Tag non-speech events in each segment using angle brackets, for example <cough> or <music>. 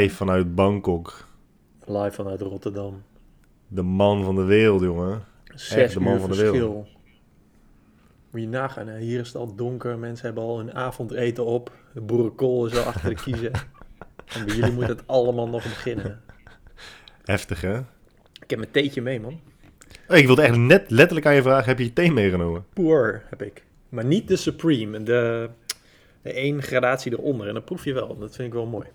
Live vanuit Bangkok. Live vanuit Rotterdam. De man van de wereld, jongen. Zes de man uur van de verschil. wereld. Moet je nagaan, hè? hier is het al donker. Mensen hebben al hun avondeten op. De boerenkool is al achter de <laughs> kiezen. En bij jullie moet het allemaal nog beginnen. Heftig, hè? Ik heb mijn theetje mee, man. Hey, ik wilde echt net letterlijk aan je vragen, heb je je thee meegenomen? Poor heb ik. Maar niet de Supreme. De, de één gradatie eronder. En dat proef je wel. Dat vind ik wel mooi.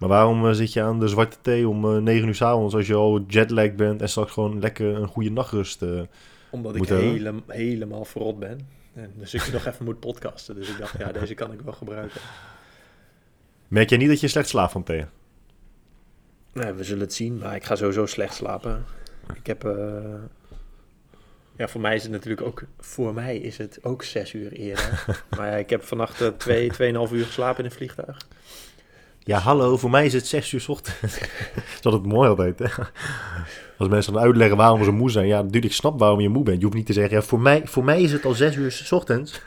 Maar waarom eh, zit je aan de zwarte thee om eh 9 uur s'avonds als je al jetlag bent en straks gewoon lekker een goede nachtrust? eh? Omdat ik hele, helemaal verrot ben. En dus ik <laughs> nog even moet podcasten. Dus ik dacht, ja, deze kan ik wel gebruiken. Merk jij niet dat je slecht slaapt van thee? Nou, we zullen het zien. Maar ik ga sowieso slecht slapen. Ik heb... eh, Ja, voor mij is het natuurlijk ook... Voor mij is het ook zes uur eerder. <laughs> maar ja, ik heb vannacht eh, twee, tweeënhalf uur geslapen in een vliegtuig. Ja, hallo, voor mij is het 6 uur 's ochtends. <laughs> dat is altijd mooi altijd, hè? Als mensen dan uitleggen waarom ze moe zijn. Ja, dude, ik snap waarom je moe bent. Je hoeft niet te zeggen, ja, voor mij, voor mij is het al 6 uur 's ochtends.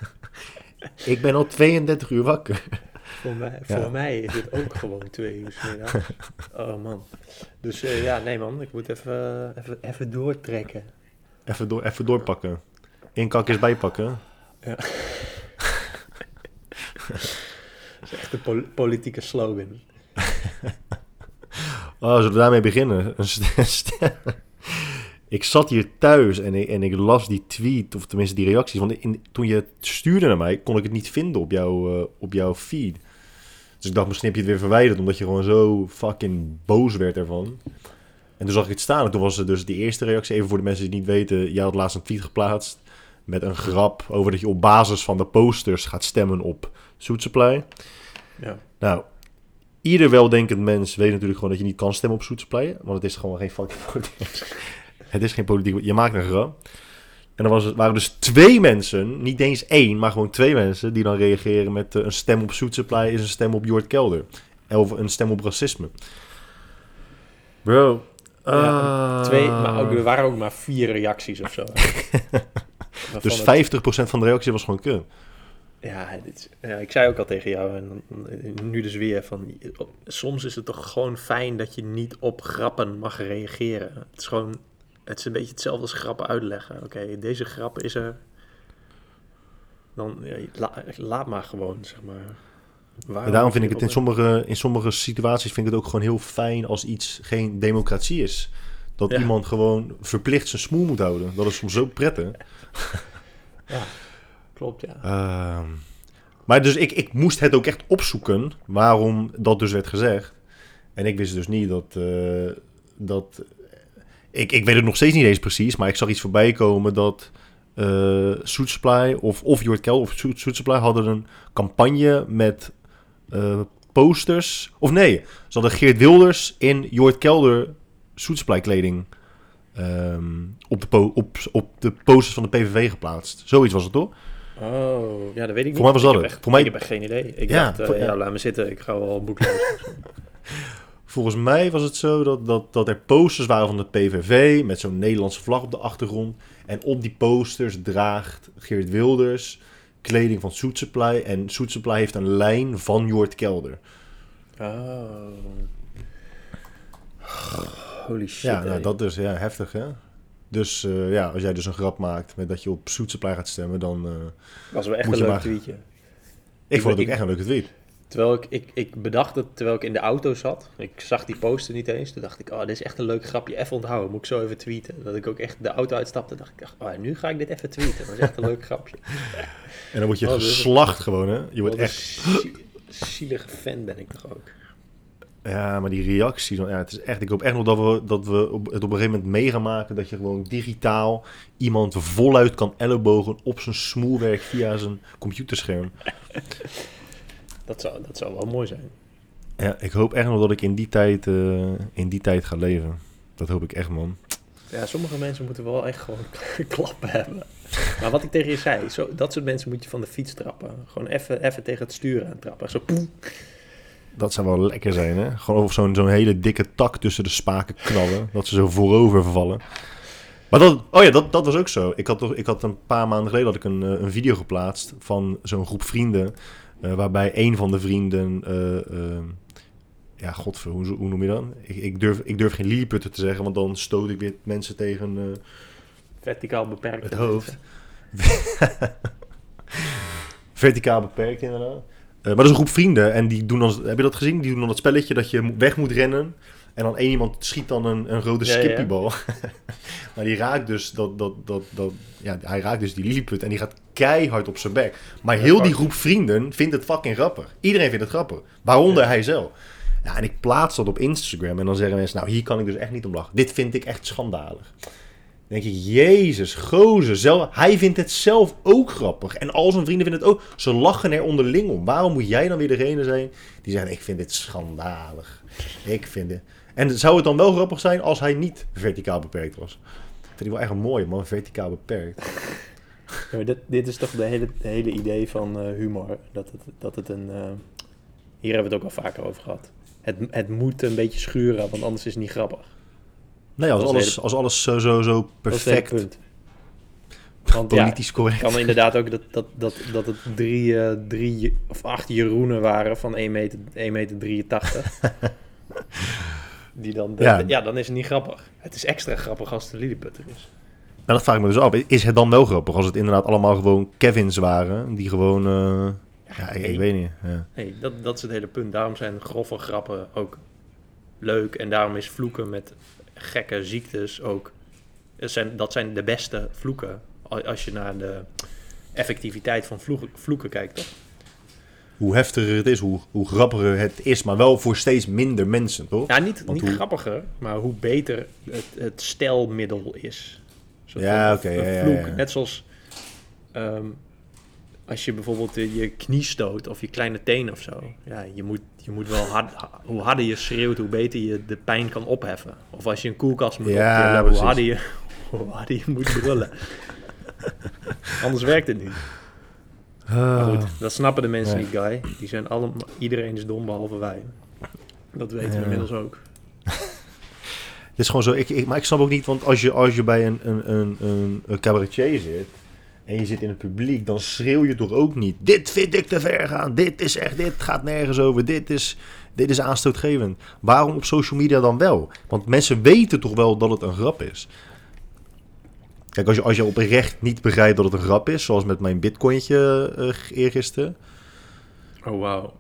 <laughs> ik ben al 32 uur wakker. Voor mij, Ja. voor mij is het ook gewoon twee uur 's middags. <laughs> Oh man. Dus eh, ja, nee man. Ik moet even, even, even doortrekken. Even, door, even doorpakken. Eén kak is bijpakken. Is echt een pol- politieke slogan. <laughs> Oh, zullen we daarmee beginnen? <laughs> Ik zat hier thuis en ik, en ik las die tweet, of tenminste die reacties. Want toen je het stuurde naar mij, kon ik het niet vinden op, jouw eh, op jouw feed. Dus ik dacht, misschien heb je het weer verwijderd, omdat je gewoon zo fucking boos werd ervan. En toen zag ik het staan en toen was het dus die eerste reactie. Even voor de mensen die niet weten, jij had laatst een tweet geplaatst met een grap over dat je op basis van de posters gaat stemmen op Soet Supply. Ja. Nou, ieder weldenkend mens weet natuurlijk gewoon dat je niet kan stemmen op Soet Supply, want het is gewoon geen fucking <laughs> politiek. het is geen politiek, je maakt een grap. En er was, waren dus twee mensen, niet eens één, maar gewoon twee mensen die dan reageren met eh, een stem op Soet Supply is een stem op Jort Kelder. Of een stem op racisme. Bro. Ja, ah. Twee, maar ook, er waren ook maar vier reacties of zo. <laughs> Dus het- 50% van de reactie was gewoon kut. Ja, dit, ja, ik zei ook al tegen jou en nu dus weer van... Soms is het toch gewoon fijn dat je niet op grappen mag reageren. Het is gewoon... Het is een beetje hetzelfde als grappen uitleggen. Oké, deze grap is er. Dan ja, la- laat maar gewoon, zeg maar. Waarom En daarom vind ik het in sommige, in sommige situaties vind ik het ook gewoon heel fijn als iets geen democratie is. Dat Ja. iemand gewoon verplicht zijn smoel moet houden. Dat is soms zo prettig. <laughs> Ja, klopt, ja. Ehm, maar dus ik, ik moest het ook echt opzoeken waarom dat dus werd gezegd. En ik wist dus niet dat... eh, dat ik, ik weet het nog steeds niet eens precies, maar ik zag iets voorbij komen dat Soet Supply of, of Jort Kel of Soet Supply hadden een campagne met eh, posters. Of nee, ze hadden Geert Wilders in Jort Kelder Soet Supply kleding ehm, op, de po- op, op de posters van de PVV geplaatst. Zoiets was het toch? Oh, ja, dat weet ik niet. Voor mij was dat het. Voor mij- Ik heb echt geen idee. Ik Ja, dacht, eh, ja. laat me zitten. Ik ga wel een boek lezen. <laughs> Volgens mij was het zo dat, dat, dat er posters waren van de PVV met zo'n Nederlandse vlag op de achtergrond. En op die posters draagt Geert Wilders kleding van Soet Supply. En Soet Supply heeft een lijn van Jort Kelder. Oh. Holy shit. ja, nou, dat is ja, heftig hè. Dus eh, ja, als jij dus een grap maakt met dat je op Soet Supply gaat stemmen, dan... eh, was wel echt een leuk maar- tweetje. ik vond het ik- ook echt een leuke tweet. Terwijl ik, ik, ik bedacht het terwijl ik in de auto zat. Ik zag die poster niet eens. Toen dacht ik, oh, dit is echt een leuk grapje. Even onthouden. Moet ik zo even tweeten. Dat ik ook echt de auto uitstapte. dacht ik, oh, nu ga ik dit even tweeten. Dat is echt een leuk grapje. <laughs> En dan word je Oh, dus- geslacht gewoon hè. Je wordt echt... een zielige fan ben ik toch ook. Ja, maar die reacties, ja, het is echt, ik hoop echt nog dat we, dat we op, het op een gegeven moment mee gaan maken dat je gewoon digitaal iemand voluit kan ellebogen op zijn smoelwerk via zijn computerscherm. <laughs> Dat zou, dat zou wel mooi zijn. Ja, ik hoop echt nog dat ik in die tijd, eh, in die tijd ga leven. Dat hoop ik echt, man. Ja, sommige mensen moeten wel echt gewoon <laughs> klappen hebben. Maar wat ik tegen je zei, zo, dat soort mensen moet je van de fiets trappen. Gewoon even, even tegen het sturen aan trappen. Zo poem. Dat zou wel lekker zijn, hè? Gewoon over zo'n zo'n hele dikke tak tussen de spaken knallen. dat ze zo voorover vallen. Maar dat, oh ja, dat, dat was ook zo. Ik had, toch, ik had een paar maanden geleden had ik een, eh, een video geplaatst van zo'n groep vrienden. eh, waarbij een van de vrienden. eh, eh, ja, godver, hoe, hoe noem je dat? Ik, ik, durf, ik durf geen lilliputter te zeggen, want dan stoot ik weer mensen tegen Verticaal beperkt. het hoofd. <laughs> Verticaal beperkt, inderdaad. Eh, maar dat is een groep vrienden en die doen dan, heb je dat gezien? Die doen dan dat spelletje dat je weg moet rennen. En dan één iemand schiet dan een, een rode Ja, ja, <laughs> maar die raakt dus, dat, dat, dat, dat, ja, hij raakt dus die lilliput en die gaat keihard op zijn bek. Maar heel die groep vrienden vindt het fucking grappig. Iedereen vindt het grappig. Waaronder Ja. hij zelf. Ja, en ik plaats dat op Instagram en dan zeggen mensen, nou hier kan ik dus echt niet om lachen. Dit vind ik echt schandalig. Denk ik, jezus, gozer, zelf, hij vindt het zelf ook grappig. En al zijn vrienden vinden het ook. Ze lachen er onderling om. Waarom moet jij dan weer degene zijn die zegt, ik vind dit schandalig. Ik vind het... En zou het dan wel grappig zijn als hij niet verticaal beperkt was? Ik vind ik wel echt mooi, man, verticaal beperkt. <laughs> Dit, dit is toch de hele, hele idee van eh, humor. Dat het, dat het een. eh, hier hebben we het ook al vaker over gehad. Het, het moet een beetje schuren, want anders is het niet grappig. Nee, als alles, als alles zo, zo, zo hele perfect. <laughs> Want ja, correct. kan inderdaad ook dat, dat, dat, dat het drie, eh, drie of acht Jeroenen waren van 1 meter, 1 meter 83. <laughs> Die dan, Ja. ja. dan is het niet grappig. Het is extra grappig als het een lilliputter is. Maar dat vraag ik me dus af. Is het dan wel grappig als het inderdaad allemaal gewoon Kevins waren? Die gewoon... eh, ja, ik, weet niet. Ja. Nee, dat, dat is het hele punt. Daarom zijn grove grappen ook leuk. En daarom is vloeken met gekke ziektes ook... Dat zijn, dat zijn de beste vloeken. Als je naar de effectiviteit van vloeken, vloeken kijkt, toch? Hoe heftiger het is, hoe, hoe grappiger het is. Maar wel voor steeds minder mensen, toch? Ja, niet, Want niet hoe- grappiger, maar hoe beter het, het stelmiddel is. Zo Ja, oké, ja, ja, ja. Net zoals ehm, als je bijvoorbeeld eh, je knie stoot of je kleine teen of zo. Ja, je moet, je moet wel hard, ha- hoe harder je schreeuwt, hoe beter je de pijn kan opheffen. Of als je een koelkast moet Ja, optillen, hoe harder je, <laughs> hoe harder je moet brullen. Anders werkt het niet. Maar Ah. goed, dat snappen de mensen Nee. niet, Guy. Die zijn allemaal, iedereen is dom behalve wij. Dat weten we inmiddels ook. <laughs> Het is gewoon zo, ik, ik, maar ik snap ook niet, want als je, als je bij een, een, een, een, een cabaretier zit en je zit in het publiek, dan schreeuw je toch ook niet. Dit vind ik te ver gaan, dit is echt, dit gaat nergens over, dit is, dit is aanstootgevend. Waarom op social media dan wel? Want mensen weten toch wel dat het een grap is. Kijk, als je, als je oprecht niet begrijpt dat het een grap is, zoals met mijn bitcointje eh eergisteren. Oh, wauw.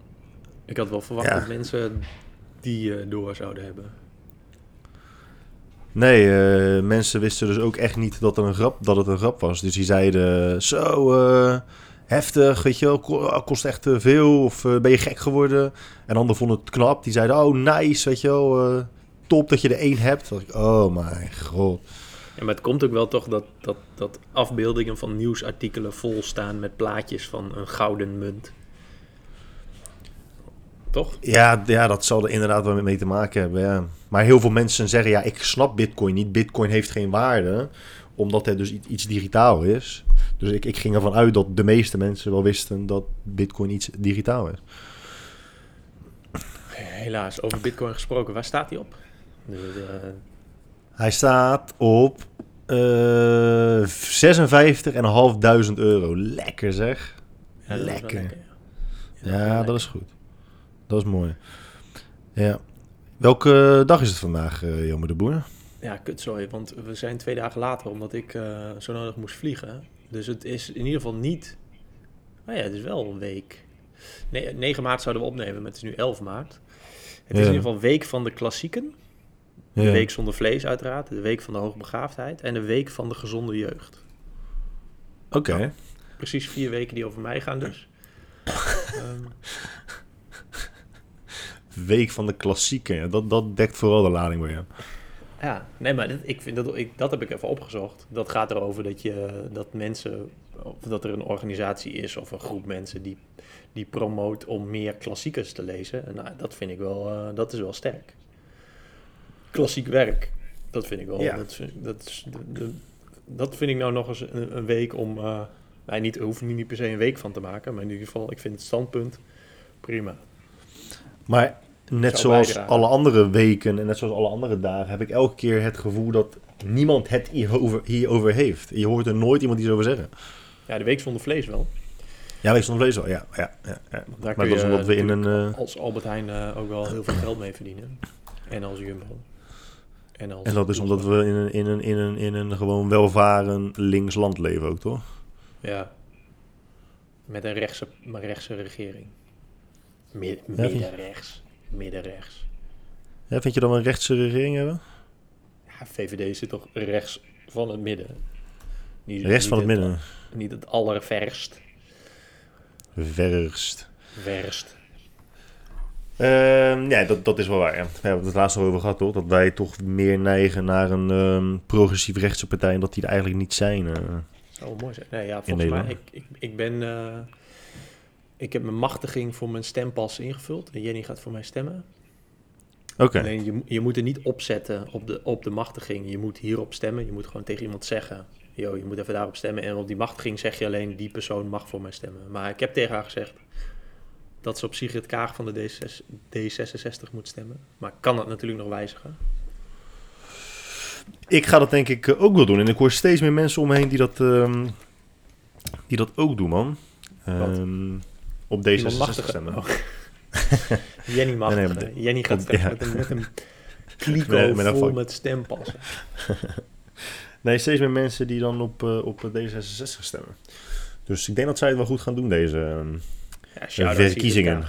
Ik had wel verwacht Ja. dat mensen die eh, door zouden hebben. Nee, eh, mensen wisten dus ook echt niet dat, er een grap, dat het een grap was. Dus die zeiden, zo eh, heftig, weet je ko- kost echt te veel of eh, ben je gek geworden? En anderen vonden het knap, die zeiden, oh nice, weet je wel, eh, top dat je er één hebt. Dacht ik, oh mijn god. Ja, maar het komt ook wel toch dat, dat, dat afbeeldingen van nieuwsartikelen vol staan met plaatjes van een gouden munt. Toch? Ja, ja, dat zal er inderdaad wel mee te maken hebben, ja. Maar heel veel mensen zeggen, ja, ik snap bitcoin niet. Bitcoin heeft geen waarde, omdat het dus iets, digitaal is. Dus ik, ik ging ervan uit dat de meeste mensen wel wisten dat bitcoin iets digitaal is. Helaas, over bitcoin gesproken. Waar staat die op? De, de- Hij staat op eh 56.500 euro. Lekker zeg. ja, dat Lekker. ja. Ja, dat is goed. Dat is mooi. Ja. Welke dag is het vandaag, eh Jelmer de Boer? Ja, kutzooi, want we zijn twee dagen later omdat ik eh, zo nodig moest vliegen. Dus het is in ieder geval niet... Oh ja, het is wel een week. Nee, 9 maart zouden we opnemen, maar het is nu 11 maart. Het is in ieder geval week van de klassieken. De Ja. week zonder vlees uiteraard. De week van de hoogbegaafdheid. En de week van de gezonde jeugd. Oké. Precies vier weken die over mij gaan dus. <laughs> Ehm, Week van de klassieken. Ja, dat, dat dekt vooral de lading bij jou. ja, nee, maar dat, ik vind dat, ik, dat heb ik even opgezocht. Dat gaat erover dat, je, dat mensen, of dat er een organisatie is of een groep mensen die, die promoot om meer klassiekers te lezen. En nou, dat vind ik wel, eh, dat is wel sterk. Klassiek werk, dat vind ik wel. Ja. Dat, vind- dat, is de, de- dat vind ik nou nog eens een, een week om. eh nee, niet, er hoeft niet per se een week van te maken, maar in ieder geval, ik vind het standpunt prima. Maar net zoals bijdragen. alle andere weken en net zoals alle andere dagen... heb ik elke keer het gevoel dat niemand het hierover, hierover heeft. Je hoort er nooit iemand iets over zeggen. Ja, de week zonder vlees wel. Ja, wees van vlees wel. Ja, ja, ja, ja. Want daar Maar dat is omdat we in een... eh, als Albert Heijn eh, ook wel heel veel geld mee verdienen. En als Jumbo. En, als en dat is omdat we in een, in een, in een, in een gewoon welvaren links land leven ook, toch? Ja. Met een rechtse, maar rechtse regering. Mid, middenrechts. Middenrechts. Ja, vind je dat we een rechtse regering hebben? Ja, VVD zit toch rechts van het midden. Niet, Rechts van het midden. Niet het allerverst. Verst. Verst. Ehm, ja, dat, dat is wel waar. Ja. We hebben het laatst nog over gehad, toch? Dat wij toch meer neigen naar een ehm, progressief rechtse partij en dat die er eigenlijk niet zijn. eh. Zou wel mooi zijn. Nee, ja, volgens mij, ik, ik, ik ben... eh, ik heb mijn machtiging voor mijn stempas ingevuld. En Jenny gaat voor mij stemmen. Oké. Alleen je, je moet er niet opzetten op de, op de machtiging. Je moet hierop stemmen. Je moet gewoon tegen iemand zeggen... Yo, je moet even daarop stemmen. En op die machtiging zeg je alleen... die persoon mag voor mij stemmen. Maar ik heb tegen haar gezegd... dat ze op Sigrid Kaag van de D6, D66 moet stemmen. Maar ik kan dat natuurlijk nog wijzigen. Ik ga dat denk ik eh, ook wel doen. En ik hoor steeds meer mensen om me heen die dat, ehm, die dat ook doen, man. Ehm, op D66 machtigen. stemmen. Oh. <laughs> Jenny mag. Nee, Jenny gaat op- ja. met een, met een <laughs> kliko Met- vol met stempassen. <laughs> Nee, steeds meer mensen die dan op, eh, op D66 stemmen. Dus ik denk dat zij het wel goed gaan doen, deze ehm, Ja, verkiezingen.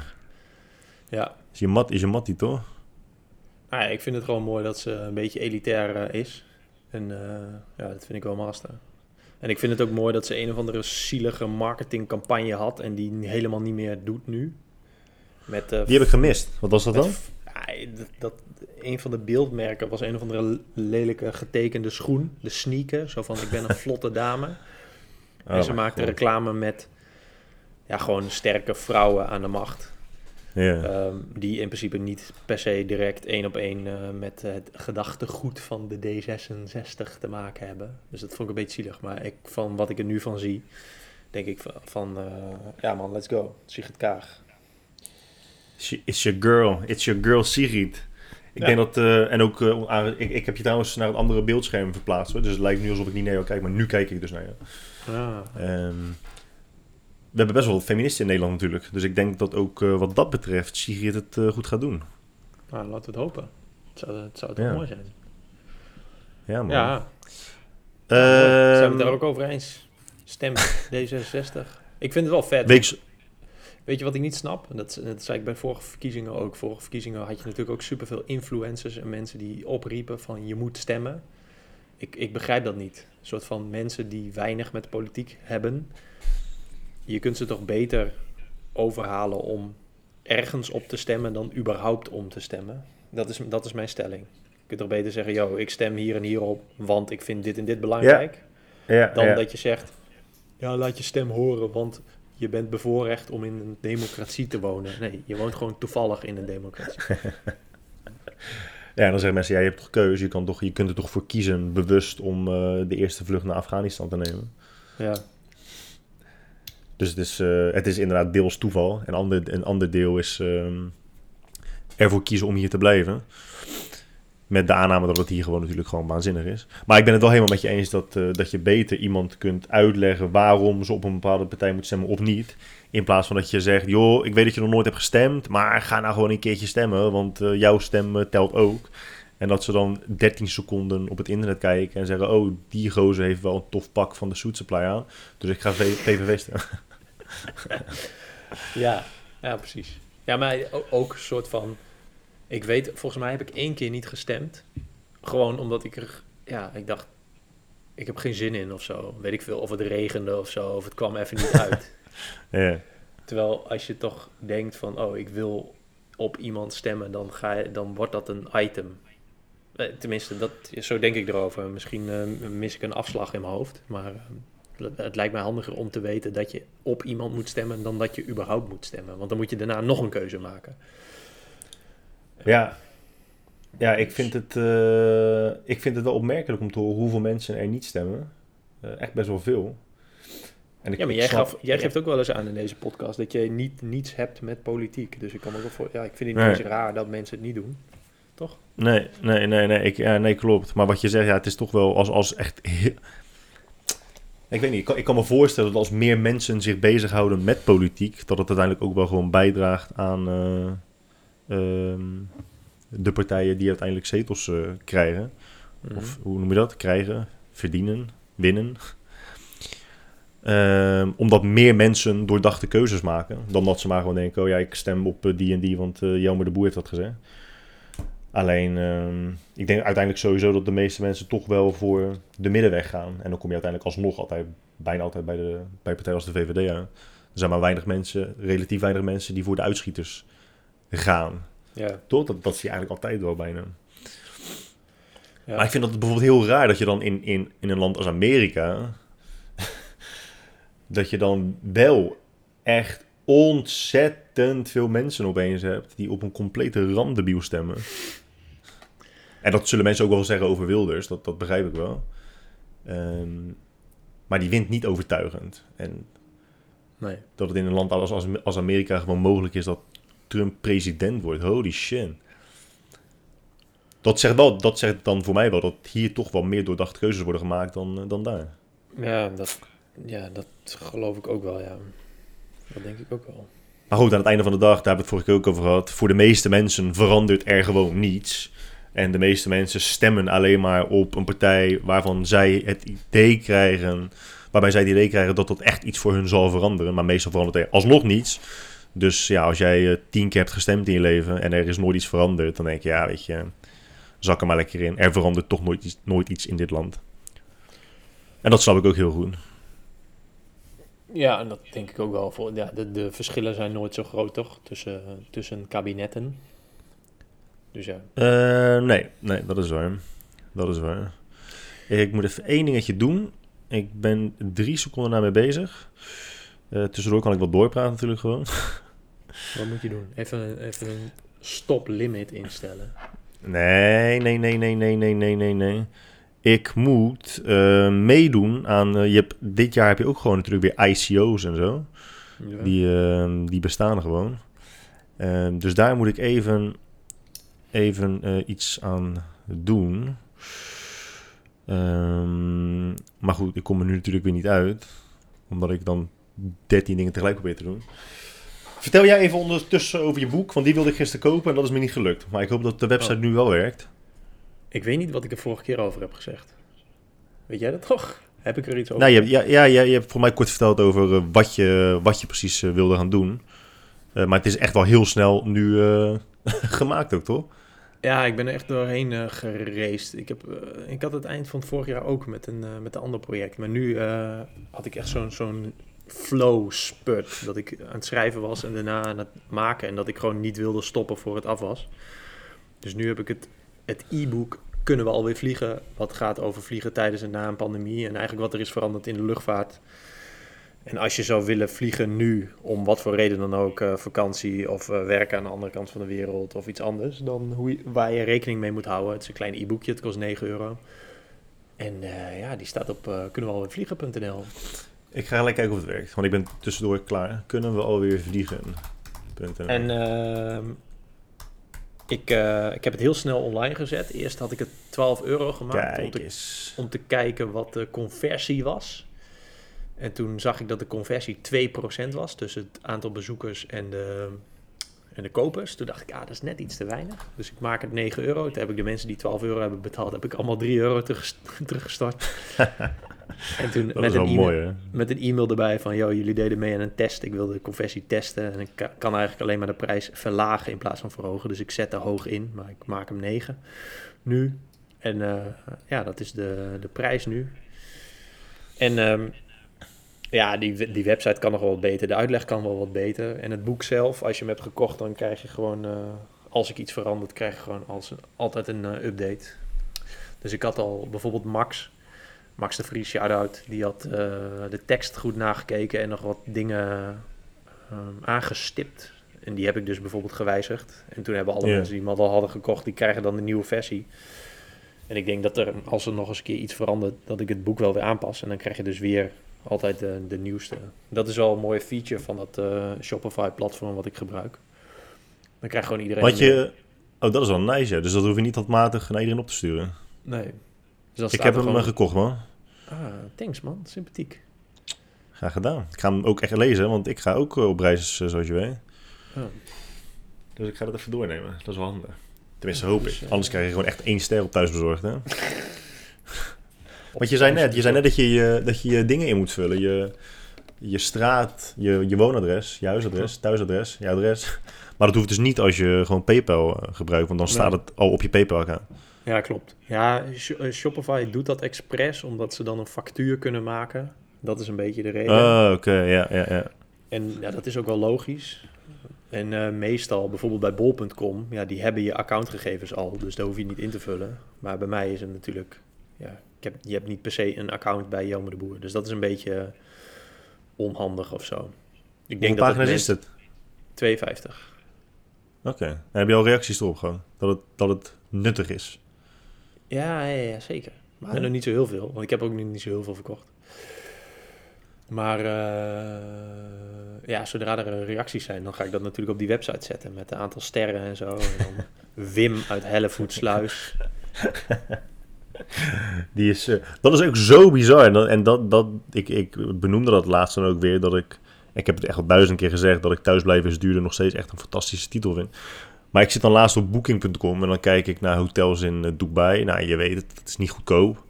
Ja, Is je mat, is je mattie, toch? Nou ja, ik vind het gewoon mooi dat ze een beetje elitair eh, is. En eh, ja, dat vind ik wel master. En ik vind het ook mooi dat ze een of andere zielige marketingcampagne had en die helemaal niet meer doet nu. Met, eh, Die heb ik gemist. Wat was dat dan? ja, dat, dat, een van de beeldmerken was een of andere lelijke getekende schoen. De sneaker, zo van ik ben een <laughs> vlotte dame. Oh, en ze maakte reclame met ja, gewoon sterke vrouwen aan de macht. Ehm, die in principe niet per se direct één op één eh, met het gedachtegoed van de D66 te maken hebben. Dus dat vond ik een beetje zielig. Maar ik, van wat ik er nu van zie, denk ik van, van eh, ja man, let's go. Sigrid Kaag. It's your girl. It's your girl Sigrid. Ik Ja. denk dat, eh, en ook, aan- ik, ik heb je trouwens naar een andere beeldscherm verplaatst. Hoor. Dus het lijkt nu alsof ik niet naar jou kijk, maar nu kijk ik dus naar jou. Ah, Ehm, we hebben best wel wat feministen in Nederland natuurlijk. Dus ik denk dat ook eh, wat dat betreft Sigrid het eh, goed gaat doen. nou, laten we het hopen. Het zou, het zou toch Ja. mooi zijn. Ja, man. Ja, Ehm, zijn we het daar ook over eens? Stem D66. Ik vind het wel vet. weeks- Weet je wat ik niet snap? Dat, dat zei ik bij vorige verkiezingen ook. Vorige verkiezingen had je natuurlijk ook superveel influencers en mensen die opriepen van je moet stemmen. Ik, ik begrijp dat niet. Een soort van mensen die weinig met politiek hebben. Je kunt ze toch beter overhalen om ergens op te stemmen dan überhaupt om te stemmen. Dat is, dat is mijn stelling. Je kunt toch beter zeggen, yo, ik stem hier en hier op, want ik vind dit en dit belangrijk. ja, Dan ja. dat je zegt, ja, laat je stem horen, want je bent bevoorrecht om in een democratie te wonen. Nee, je woont gewoon toevallig in een democratie. <laughs> Ja, dan zeggen mensen, ja, je hebt toch keuze. Je, kan toch, je kunt er toch voor kiezen, bewust, om eh, de eerste vlucht naar Afghanistan te nemen. Ja, Dus het is, eh, het is inderdaad deels toeval. En ander, een ander deel is ehm, ervoor kiezen om hier te blijven. Met de aanname dat het hier gewoon natuurlijk gewoon waanzinnig is. Maar ik ben het wel helemaal met je eens dat, eh, dat je beter iemand kunt uitleggen waarom ze op een bepaalde partij moet stemmen of niet. In plaats van dat je zegt, joh, ik weet dat je nog nooit hebt gestemd, maar ga nou gewoon een keertje stemmen, want eh, jouw stem telt ook. En dat ze dan 13 seconden op het internet kijken en zeggen, oh, die gozer heeft wel een tof pak van de Suit Supply aan. Dus ik ga PVV <laughs> stemmen. ja, ja precies. Ja, maar ook een soort van... Ik weet, volgens mij heb ik één keer niet gestemd. Gewoon omdat ik er... Ja, ik dacht, ik heb geen zin in of zo. Weet ik veel, of het regende of zo, of het kwam even niet <laughs> uit. Ja. Terwijl als je toch denkt van, oh, ik wil op iemand stemmen, dan, ga je, dan wordt dat een item. Eh, Tenminste, dat, zo denk ik erover. Misschien eh, mis ik een afslag in mijn hoofd, maar eh, het- lijkt mij handiger om te weten dat je op iemand moet stemmen dan dat je überhaupt moet stemmen. Want dan moet je daarna nog een keuze maken. Ja, ja ik, vind het, ik vind het wel opmerkelijk om te horen hoeveel mensen er niet stemmen. Echt best wel veel. En ik, Ja, maar jij, snap- gaf, jij geeft ook wel eens aan in deze podcast dat je niet, niets hebt met politiek. Dus ik kan me ook wel voor. Ja, ik vind het niet Nee. eens raar dat mensen het niet doen. Nee, nee, nee, nee, ik, ja, nee, klopt. Maar wat je zegt, ja, het is toch wel als, als echt... Ik weet niet, ik kan, ik kan me voorstellen dat als meer mensen zich bezighouden met politiek, dat het uiteindelijk ook wel gewoon bijdraagt aan eh, ehm, de partijen die uiteindelijk zetels eh, krijgen. Mhm. Of hoe noem je dat? Krijgen, verdienen, winnen. Ehm, omdat meer mensen doordachte keuzes maken. Dan dat ze maar gewoon denken: oh ja, ik stem op eh, die en die, want Jelmer de Boer heeft dat gezegd. Alleen, ehm, ik denk uiteindelijk sowieso dat de meeste mensen toch wel voor de middenweg gaan. En dan kom je uiteindelijk alsnog altijd, bijna altijd bij, de, bij partijen als de VVD aan. Er zijn maar weinig mensen, relatief weinig mensen, die voor de uitschieters gaan. Ja. Toch? Dat, dat zie je eigenlijk altijd wel bijna. Ja. Maar ik vind dat bijvoorbeeld heel raar dat je dan in, in, in een land als Amerika. <laughs> dat je dan wel echt ontzettend veel mensen opeens hebt. die op een complete randebiel stemmen. En dat zullen mensen ook wel zeggen over Wilders, dat, dat begrijp ik wel. Ehm, maar die wint niet overtuigend. En Nee. dat het in een land als, als, Amerika gewoon mogelijk is dat Trump president wordt. Holy shit. Dat zegt, wel, dat zegt dan voor mij wel dat hier toch wel meer doordachte keuzes worden gemaakt dan, eh, dan daar. Ja dat, ja, dat geloof ik ook wel, ja. Dat denk ik ook wel. Maar goed, aan het einde van de dag, daar hebben we het vorige keer ook over gehad. Voor de meeste mensen verandert er gewoon niets. En de meeste mensen stemmen alleen maar op een partij waarvan zij het idee krijgen. Waarbij zij het idee krijgen dat dat echt iets voor hun zal veranderen. Maar meestal verandert er alsnog niets. Dus ja, als jij eh, tien keer hebt gestemd in je leven en er is nooit iets veranderd, dan denk je, ja, weet je, zak er maar lekker in. Er verandert toch nooit iets, nooit iets in dit land. En dat snap ik ook heel goed. Ja, en dat denk ik ook wel. Voor, ja, de, de verschillen zijn nooit zo groot, toch? Tussen, tussen kabinetten. Dus ja. Eh, nee, nee, dat is waar. Dat is waar. Ik moet even één dingetje doen. Ik ben drie seconden naar mee bezig. Eh, tussendoor kan ik wel doorpraten natuurlijk gewoon. <laughs> Wat moet je doen? Even, even een stop limit instellen. Nee, nee, nee, nee, nee, nee, nee, nee, nee. Ik moet eh, meedoen aan... je hebt, dit jaar heb je ook gewoon natuurlijk weer ICO's en zo. Ja. Die, die bestaan gewoon. Dus daar moet ik even, even eh, iets aan doen. Ehm, maar goed, ik kom er nu natuurlijk weer niet uit. Omdat ik dan 13 dingen tegelijk probeer te doen. Vertel jij even ondertussen over je boek, want die wilde ik gisteren kopen en dat is me niet gelukt. Maar ik hoop dat de website Oh. nu wel werkt. Ik weet niet wat ik er vorige keer over heb gezegd. Weet jij dat toch? Heb ik er iets over? Nou, je, hebt- ja, ja, ja, je hebt voor mij kort verteld over eh, wat, je, wat je precies eh, wilde gaan doen. Maar het is echt wel heel snel nu <laughs> gemaakt ook, toch? Ja, ik ben echt doorheen gereisd. Ik, heb, eh, ik had het eind van vorig jaar ook met een, eh, met een ander project. Maar nu had ik echt zo'n zo'n flow spurt. Dat ik aan het schrijven was en daarna aan het maken. En dat ik gewoon niet wilde stoppen voor het af was. Dus nu heb ik het het e-book Kunnen we alweer vliegen? Wat gaat over vliegen tijdens en na een pandemie. En eigenlijk wat er is veranderd in de luchtvaart. En als je zou willen vliegen nu, om wat voor reden dan ook, eh, vakantie of eh, werken aan de andere kant van de wereld of iets anders, dan hoe je, waar je rekening mee moet houden. Het is een klein e-boekje, het kost 9 euro. En eh, ja, die staat op uh, kunnen we alweer vliegen.nl. Ik ga gelijk kijken of het werkt, want ik ben tussendoor klaar. Kunnen we alweer vliegen? Punt, eh. En ehm, ik, ik heb het heel snel online gezet. Eerst had ik het 12 euro gemaakt te, om te kijken wat de conversie was. En toen zag ik dat de conversie 2% was tussen het aantal bezoekers en de, en de kopers. Toen dacht ik, ah, dat is net iets te weinig. Dus ik maak het 9 euro. Toen heb ik de mensen die 12 euro hebben betaald, heb ik allemaal 3 euro terug, <laughs> teruggestort. <laughs> en toen Dat met een, e-mail, mooi, hè? met een e-mail erbij van, joh, jullie deden mee aan een test. Ik wilde de conversie testen en ik ka- kan eigenlijk alleen maar de prijs verlagen in plaats van verhogen. Dus ik zet er hoog in, maar ik maak hem 9 nu. En eh, ja, dat is de, de prijs nu. En ehm, ja, die, die website kan nog wel wat beter. De uitleg kan wel wat beter. En het boek zelf, als je hem hebt gekocht, dan krijg je gewoon... eh, als ik iets verandert, krijg je gewoon als, altijd een eh, update. Dus ik had al bijvoorbeeld Max... Max de Vries, shout-out. Die had eh, de tekst goed nagekeken en nog wat dingen aangestipt. En die heb ik dus bijvoorbeeld gewijzigd. En toen hebben alle mensen die hem al hadden gekocht, die krijgen dan de nieuwe versie. En ik denk dat er, als er nog eens een keer iets verandert, dat ik het boek wel weer aanpas. En dan krijg je dus weer altijd de, de nieuwste. Dat is wel een mooie feature van dat eh, Shopify-platform wat ik gebruik. Dan krijgt gewoon iedereen... Wat je... Oh, dat is wel nice, ja. Dus dat hoef je niet handmatig naar iedereen op te sturen. Nee. Dus Ik heb hem gewoon- eh, gekocht, man. Ah, thanks man, sympathiek. Graag gedaan. Ik ga hem ook echt lezen, want ik ga ook eh, op reis, zoals je weet. Oh. Dus ik ga dat even doornemen. Dat is wel handig. Tenminste, hoop dus, ik. Anders krijg je gewoon echt één ster op thuisbezorgd, hè? <laughs> Want je zei net, je zei net dat je, je, dat je je dingen in moet vullen. Je, je straat, je, je woonadres, je huisadres, thuisadres, je adres. Maar dat hoeft dus niet als je gewoon PayPal eh, gebruikt, want dan staat Nee. het al op je PayPal-account. Ja, klopt. Ja, eh, Shopify doet dat expres omdat ze dan een factuur kunnen maken. Dat is een beetje de reden. Oh, oké, ja, ja, ja. En ja, dat is ook wel logisch. En eh, meestal, bijvoorbeeld bij bol.com, ja, die hebben je accountgegevens al, dus daar hoef je niet in te vullen. Maar bij mij is het natuurlijk, ja, heb, je hebt niet per se een account bij Jelme de Boer. Dus dat is een beetje onhandig of zo. Ik Hoeveel denk dat pagina's is het? 52. Oké. Heb je al reacties erop gewoon? Dat het, dat het nuttig is? Ja, ja, ja, zeker. Maar Ja? nog niet zo heel veel, want ik heb ook niet, niet zo heel veel verkocht. Maar eh, ja, zodra er eh, reacties zijn, dan ga ik dat natuurlijk op die website zetten met een aantal sterren en zo. En dan <laughs> Wim uit Hellevoetsluis. <laughs> <laughs> Die is, eh, dat is ook zo bizar. En dat, dat, ik, ik benoemde dat laatst dan ook weer. Dat ik, ik heb het echt al duizend keer gezegd. Dat ik thuisblijven is duurder nog steeds echt een fantastische titel vind. Maar ik zit dan laatst op booking.com. En dan kijk ik naar hotels in eh, Dubai. Nou, je weet het, het is niet goedkoop.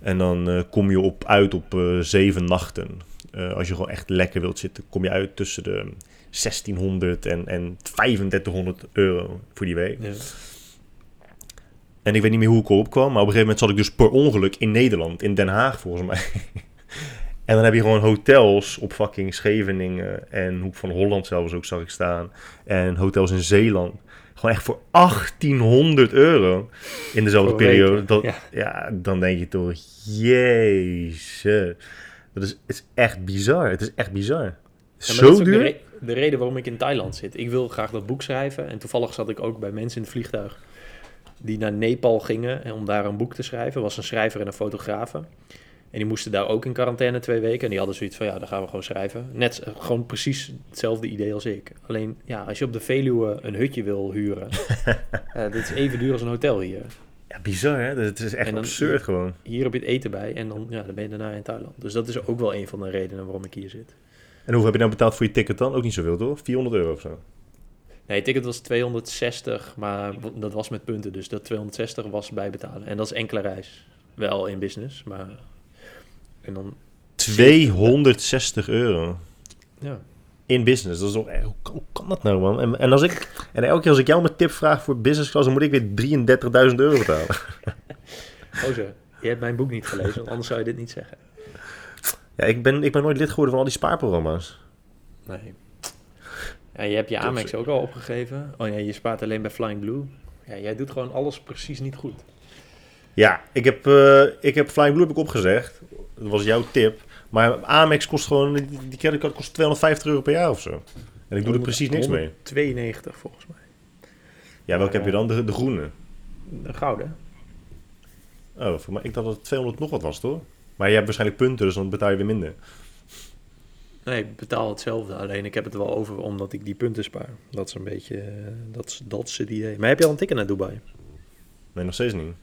En dan eh, kom je op, uit op zeven nachten. Als je gewoon echt lekker wilt zitten, kom je uit tussen de 1600 en, en 3500 euro voor die week. Ja. En ik weet niet meer hoe ik erop kwam, maar op een gegeven moment zat ik dus per ongeluk in Nederland, in Den Haag volgens mij. <laughs> en dan heb je gewoon hotels op fucking Scheveningen en Hoek van Holland zelfs ook zag ik staan. En hotels in Zeeland. Gewoon echt voor 1800 euro in dezelfde Voor periode. Dat, ja. ja. dan denk je toch, jezus. Dat is, het is echt bizar. Het is echt bizar. Ja, Zo dat is ook duur? De, re- de reden waarom ik in Thailand zit. Ik wil graag dat boek schrijven. En toevallig zat ik ook bij mensen in het vliegtuig die naar Nepal gingen en om daar een boek te schrijven. was een schrijver en een fotografe. En die moesten daar ook in quarantaine twee weken. En die hadden zoiets van, ja, dan gaan we gewoon schrijven. Net eh, gewoon precies hetzelfde idee als ik. Alleen, ja, als je op de Veluwe een hutje wil huren... <laughs> eh, dit is even duur als een hotel hier. Ja, bizar hè? Het is echt dan- absurd gewoon. Hier heb je het eten bij en dan, ja, dan ben je daarna in Thailand. Dus dat is ook wel een van de redenen waarom ik hier zit. En hoeveel heb je nou betaald voor je ticket dan? Ook niet zoveel toch? 400 euro of zo? Nee, ticket was 260, maar dat was met punten. Dus dat 260 was bijbetalen. En dat is enkele reis. Wel in business, maar... En dan, 260 euro. ja. In business. Dat is toch, eh, hoe, kan- hoe kan dat nou, man? En, en, als ik, en elke keer als ik jou mijn tip vraag voor business class, dan moet ik weer 33.000 euro betalen. <laughs> Oh zo, je hebt mijn boek niet gelezen, want anders zou je dit niet zeggen. Ja, ik ben, ik ben nooit lid geworden van al die spaarprogramma's. Nee. Ja, je hebt je Amex ook al opgegeven. Oh ja, je spaart alleen bij Flying Blue. Ja, jij doet gewoon alles precies niet goed. Ja, ik heb, eh, ik heb Flying Blue heb ik opgezegd. Dat was jouw tip. Maar Amex kost gewoon, die, creditcard kost 250 euro per jaar of zo. En ik doe er precies niks mee. 92 volgens mij. Ja, welke heb je dan? De, de groene. De gouden. Oh, mij, ik dacht dat het 200 nog wat was, toch? Maar je hebt waarschijnlijk punten, dus dan betaal je weer minder. Nee, ik betaal hetzelfde. Alleen ik heb het wel over omdat ik die punten spaar. Dat is een beetje, eh, dat is, dat is het idee. Maar heb je al een ticket naar Dubai? Nee, nog steeds niet.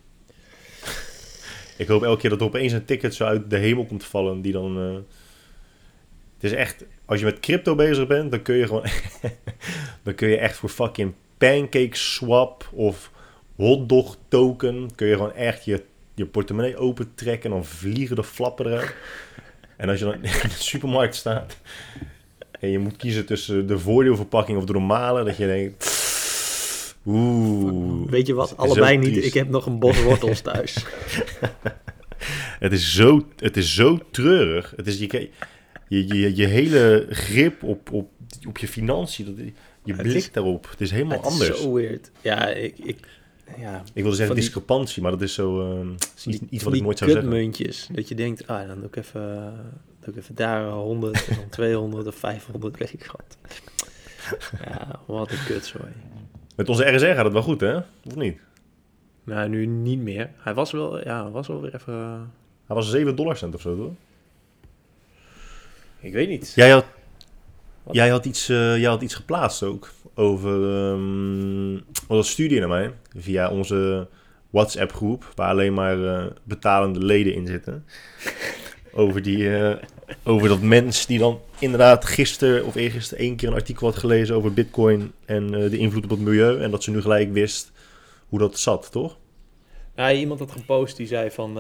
<laughs> Ik hoop elke keer dat er opeens een ticket zo uit de hemel komt vallen die dan... eh, Het is echt... Als je met crypto bezig bent, dan kun je gewoon... <laughs> dan kun je echt voor fucking pancake swap of hotdog token... kun je gewoon echt je, je portemonnee opentrekken en dan vliegen de flappen eruit. En als je dan <laughs> in de supermarkt staat... en je moet kiezen tussen de voordeelverpakking of de normale... dat je denkt... Oeh. Weet je wat? Allebei niet. triest. Ik heb nog een bos wortels thuis. <laughs> Het is zo, het is zo treurig. Het is je, je, je, je hele grip op, op, op je financiën, je blik daarop, het is helemaal Het is anders. zo weird. Ja, ik... ik ja, Ik wilde zeggen die- discrepantie, maar dat is zo eh, is iets, iets wat ik nooit zou zeggen. kutmuntjes. Dat je denkt, ah, dan doe ik even, doe ik even daar 100 en dan <laughs> 200 of 500, weet ik wat. Ja, wat een kutzooi. Met onze RSR gaat het wel goed, hè? Of niet? Nou, nu niet meer. Hij was wel, ja, was wel weer even... Hij was 7 dollar cent of zo, toch? Ik weet niet. Jij had, Wat? jij had, iets, eh, jij had iets geplaatst ook over... wat een studie naar mij, via onze WhatsApp-groep waar alleen maar eh, betalende leden in zitten. <laughs> over, die, eh, over dat mens die dan inderdaad gisteren of eergisteren één keer een artikel had gelezen over Bitcoin en eh, de invloed op het milieu. En dat ze nu gelijk wist hoe dat zat, toch? Nou, iemand had gepost die zei van...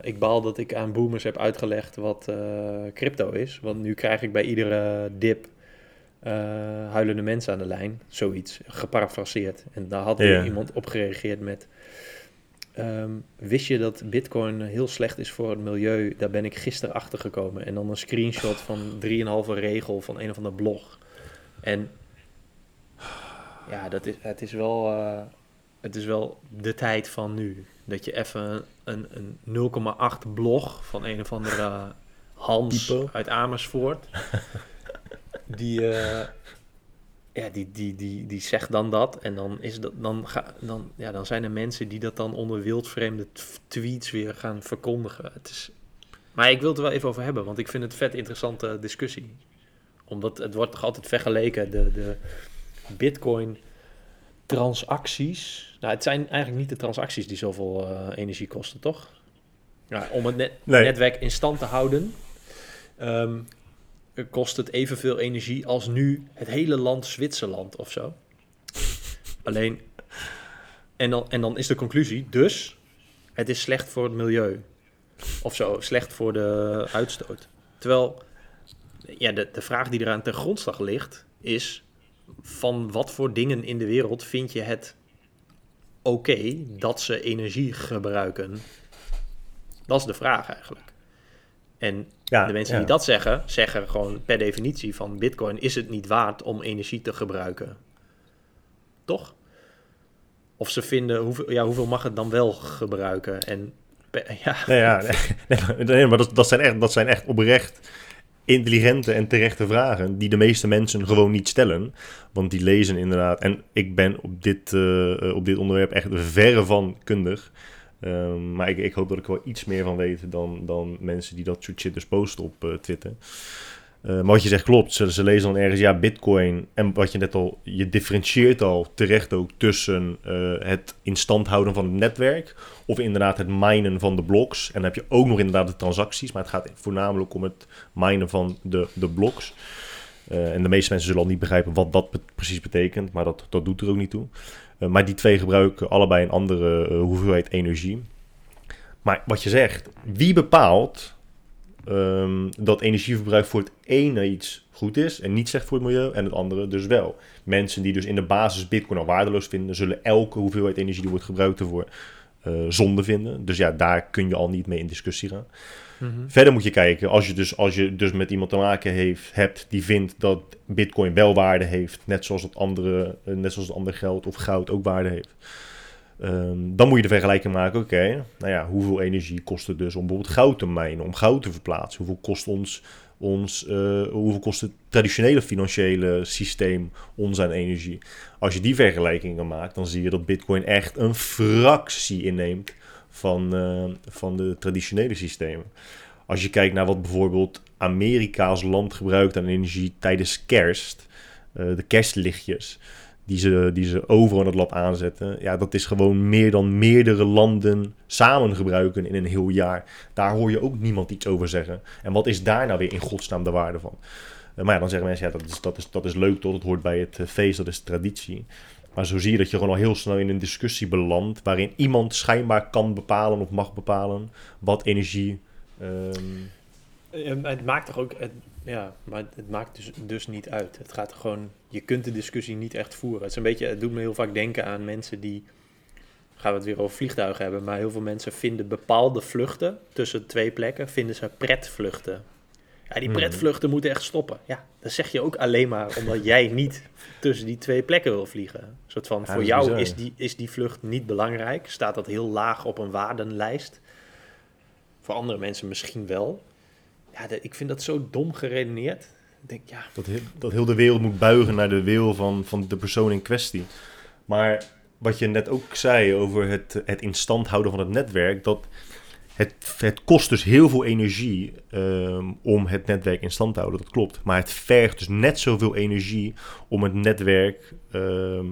ik baal dat ik aan boomers heb uitgelegd wat crypto is. Want nu krijg ik bij iedere dip eh, huilende mensen aan de lijn. Zoiets, geparafraseerd. En daar had Ja. iemand op gereageerd met... ehm, wist je dat bitcoin heel slecht is voor het milieu? Daar ben ik gisteren achter gekomen. En dan een screenshot van 3,5 regel van een of ander blog. En ja, dat is, het, is wel, eh, het is wel de tijd van nu. Dat je even een, een 0,8 blog van een of andere Hans Typo. uit Amersfoort. <laughs> Die, eh, ja, die, die, die, die zegt dan dat. En dan, is dat, dan, ga, dan, ja, dan zijn er mensen die dat dan onder wildvreemde tweets weer gaan verkondigen. Het is, maar ik wil het er wel even over hebben, want ik vind het een vet interessante discussie. Omdat het wordt toch altijd vergeleken, de, de bitcoin transacties. Nou, het zijn eigenlijk niet de transacties die zoveel eh, energie kosten, toch? Ja, om het net, Nee. netwerk in stand te houden, ehm, kost het evenveel energie als nu het hele land Zwitserland of zo. Alleen, en dan, en dan is de conclusie, dus het is slecht voor het milieu. Of zo, slecht voor de uitstoot. Terwijl, ja, de, de vraag die eraan ten grondslag ligt, is van wat voor dingen in de wereld vind je het oké dat ze energie gebruiken? Dat is de vraag eigenlijk. En Ja, de mensen ja. die dat zeggen, zeggen gewoon per definitie van Bitcoin is het niet waard om energie te gebruiken. Toch? Of ze vinden, hoeveel, ja, hoeveel mag het dan wel gebruiken? En <laughs> ja, Nee, ja, nee, <laughs> nee, maar- nee, maar dat, dat, zijn echt, dat zijn echt oprecht intelligente en terechte vragen die de meeste mensen gewoon niet stellen. Want die lezen inderdaad, en ik ben op dit, eh, eh, op dit onderwerp echt verre van kundig. Ehm, maar ik, ik hoop dat ik er wel iets meer van weet dan, dan mensen die dat soort shit dus posten op eh, Twitter. Eh, maar wat je zegt klopt. Ze, ze lezen dan ergens, ja, bitcoin. En wat je net al, je differentieert al terecht ook tussen eh, het in stand houden van het netwerk. Of inderdaad het minen van de blocks. En dan heb je ook nog inderdaad de transacties. Maar het gaat voornamelijk om het minen van de, de blocks. Eh, en de meeste mensen zullen al niet begrijpen wat dat precies betekent. Maar dat, dat doet er ook niet toe. Eh, maar die twee gebruiken allebei een andere eh, hoeveelheid energie. Maar wat je zegt, wie bepaalt ehm, dat energieverbruik voor het ene iets goed is en niet slecht voor het milieu en het andere dus wel. Mensen die dus in de basis bitcoin al waardeloos vinden, zullen elke hoeveelheid energie die wordt gebruikt ervoor eh, zonde vinden. Dus ja, daar kun je al niet mee in discussie gaan. Mhm. Verder moet je kijken, als je dus, als je dus met iemand te maken heeft, hebt die vindt dat bitcoin wel waarde heeft, net zoals het andere, eh, net zoals het geld of goud ook waarde heeft. Ehm, dan moet je de vergelijking maken, oké, nou ja, hoeveel energie kost het dus om bijvoorbeeld goud te mijnen, om goud te verplaatsen? Hoeveel kost ons, ons eh, hoeveel kost het traditionele financiële systeem ons aan energie? Als je die vergelijkingen maakt, dan zie je dat bitcoin echt een fractie inneemt van, eh, van de traditionele systemen. Als je kijkt naar wat bijvoorbeeld Amerika als land gebruikt aan energie tijdens kerst, eh, de kerstlichtjes, die ze, die ze overal in het land aanzetten, ja, dat is gewoon meer dan meerdere landen samen gebruiken in een heel jaar. Daar hoor je ook niemand iets over zeggen. En wat is daar nou weer in godsnaam de waarde van? Eh, maar ja, dan zeggen mensen, ja, dat is, dat is, dat is leuk tot het hoort bij het feest, dat is traditie. Maar zo zie je dat je gewoon al heel snel in een discussie belandt, waarin iemand schijnbaar kan bepalen of mag bepalen wat energie. ehm, het maakt toch ook, het, ja, maar het maakt dus, dus niet uit. Het gaat gewoon, je kunt de discussie niet echt voeren. Het is een beetje, het doet me heel vaak denken aan mensen die, gaan we het weer over vliegtuigen hebben, maar heel veel mensen vinden bepaalde vluchten tussen twee plekken, vinden ze pretvluchten. Ja, die Mhm. pretvluchten moeten echt stoppen. Ja, dat zeg je ook alleen maar omdat jij niet tussen die twee plekken wil vliegen. Een soort van, Ja, voor is jou bizar. is die, is die vlucht niet belangrijk. Staat dat heel laag op een waardenlijst. Voor andere mensen misschien wel. Ja, de- ik vind dat zo dom geredeneerd. Ik denk, ja, dat, heel, dat heel de wereld moet buigen naar de wil van, van de persoon in kwestie. Maar wat je net ook zei over het, het in stand houden van het netwerk, dat het, het kost dus heel veel energie ehm, om het netwerk in stand te houden, dat klopt. Maar het vergt dus net zoveel energie om het netwerk ehm,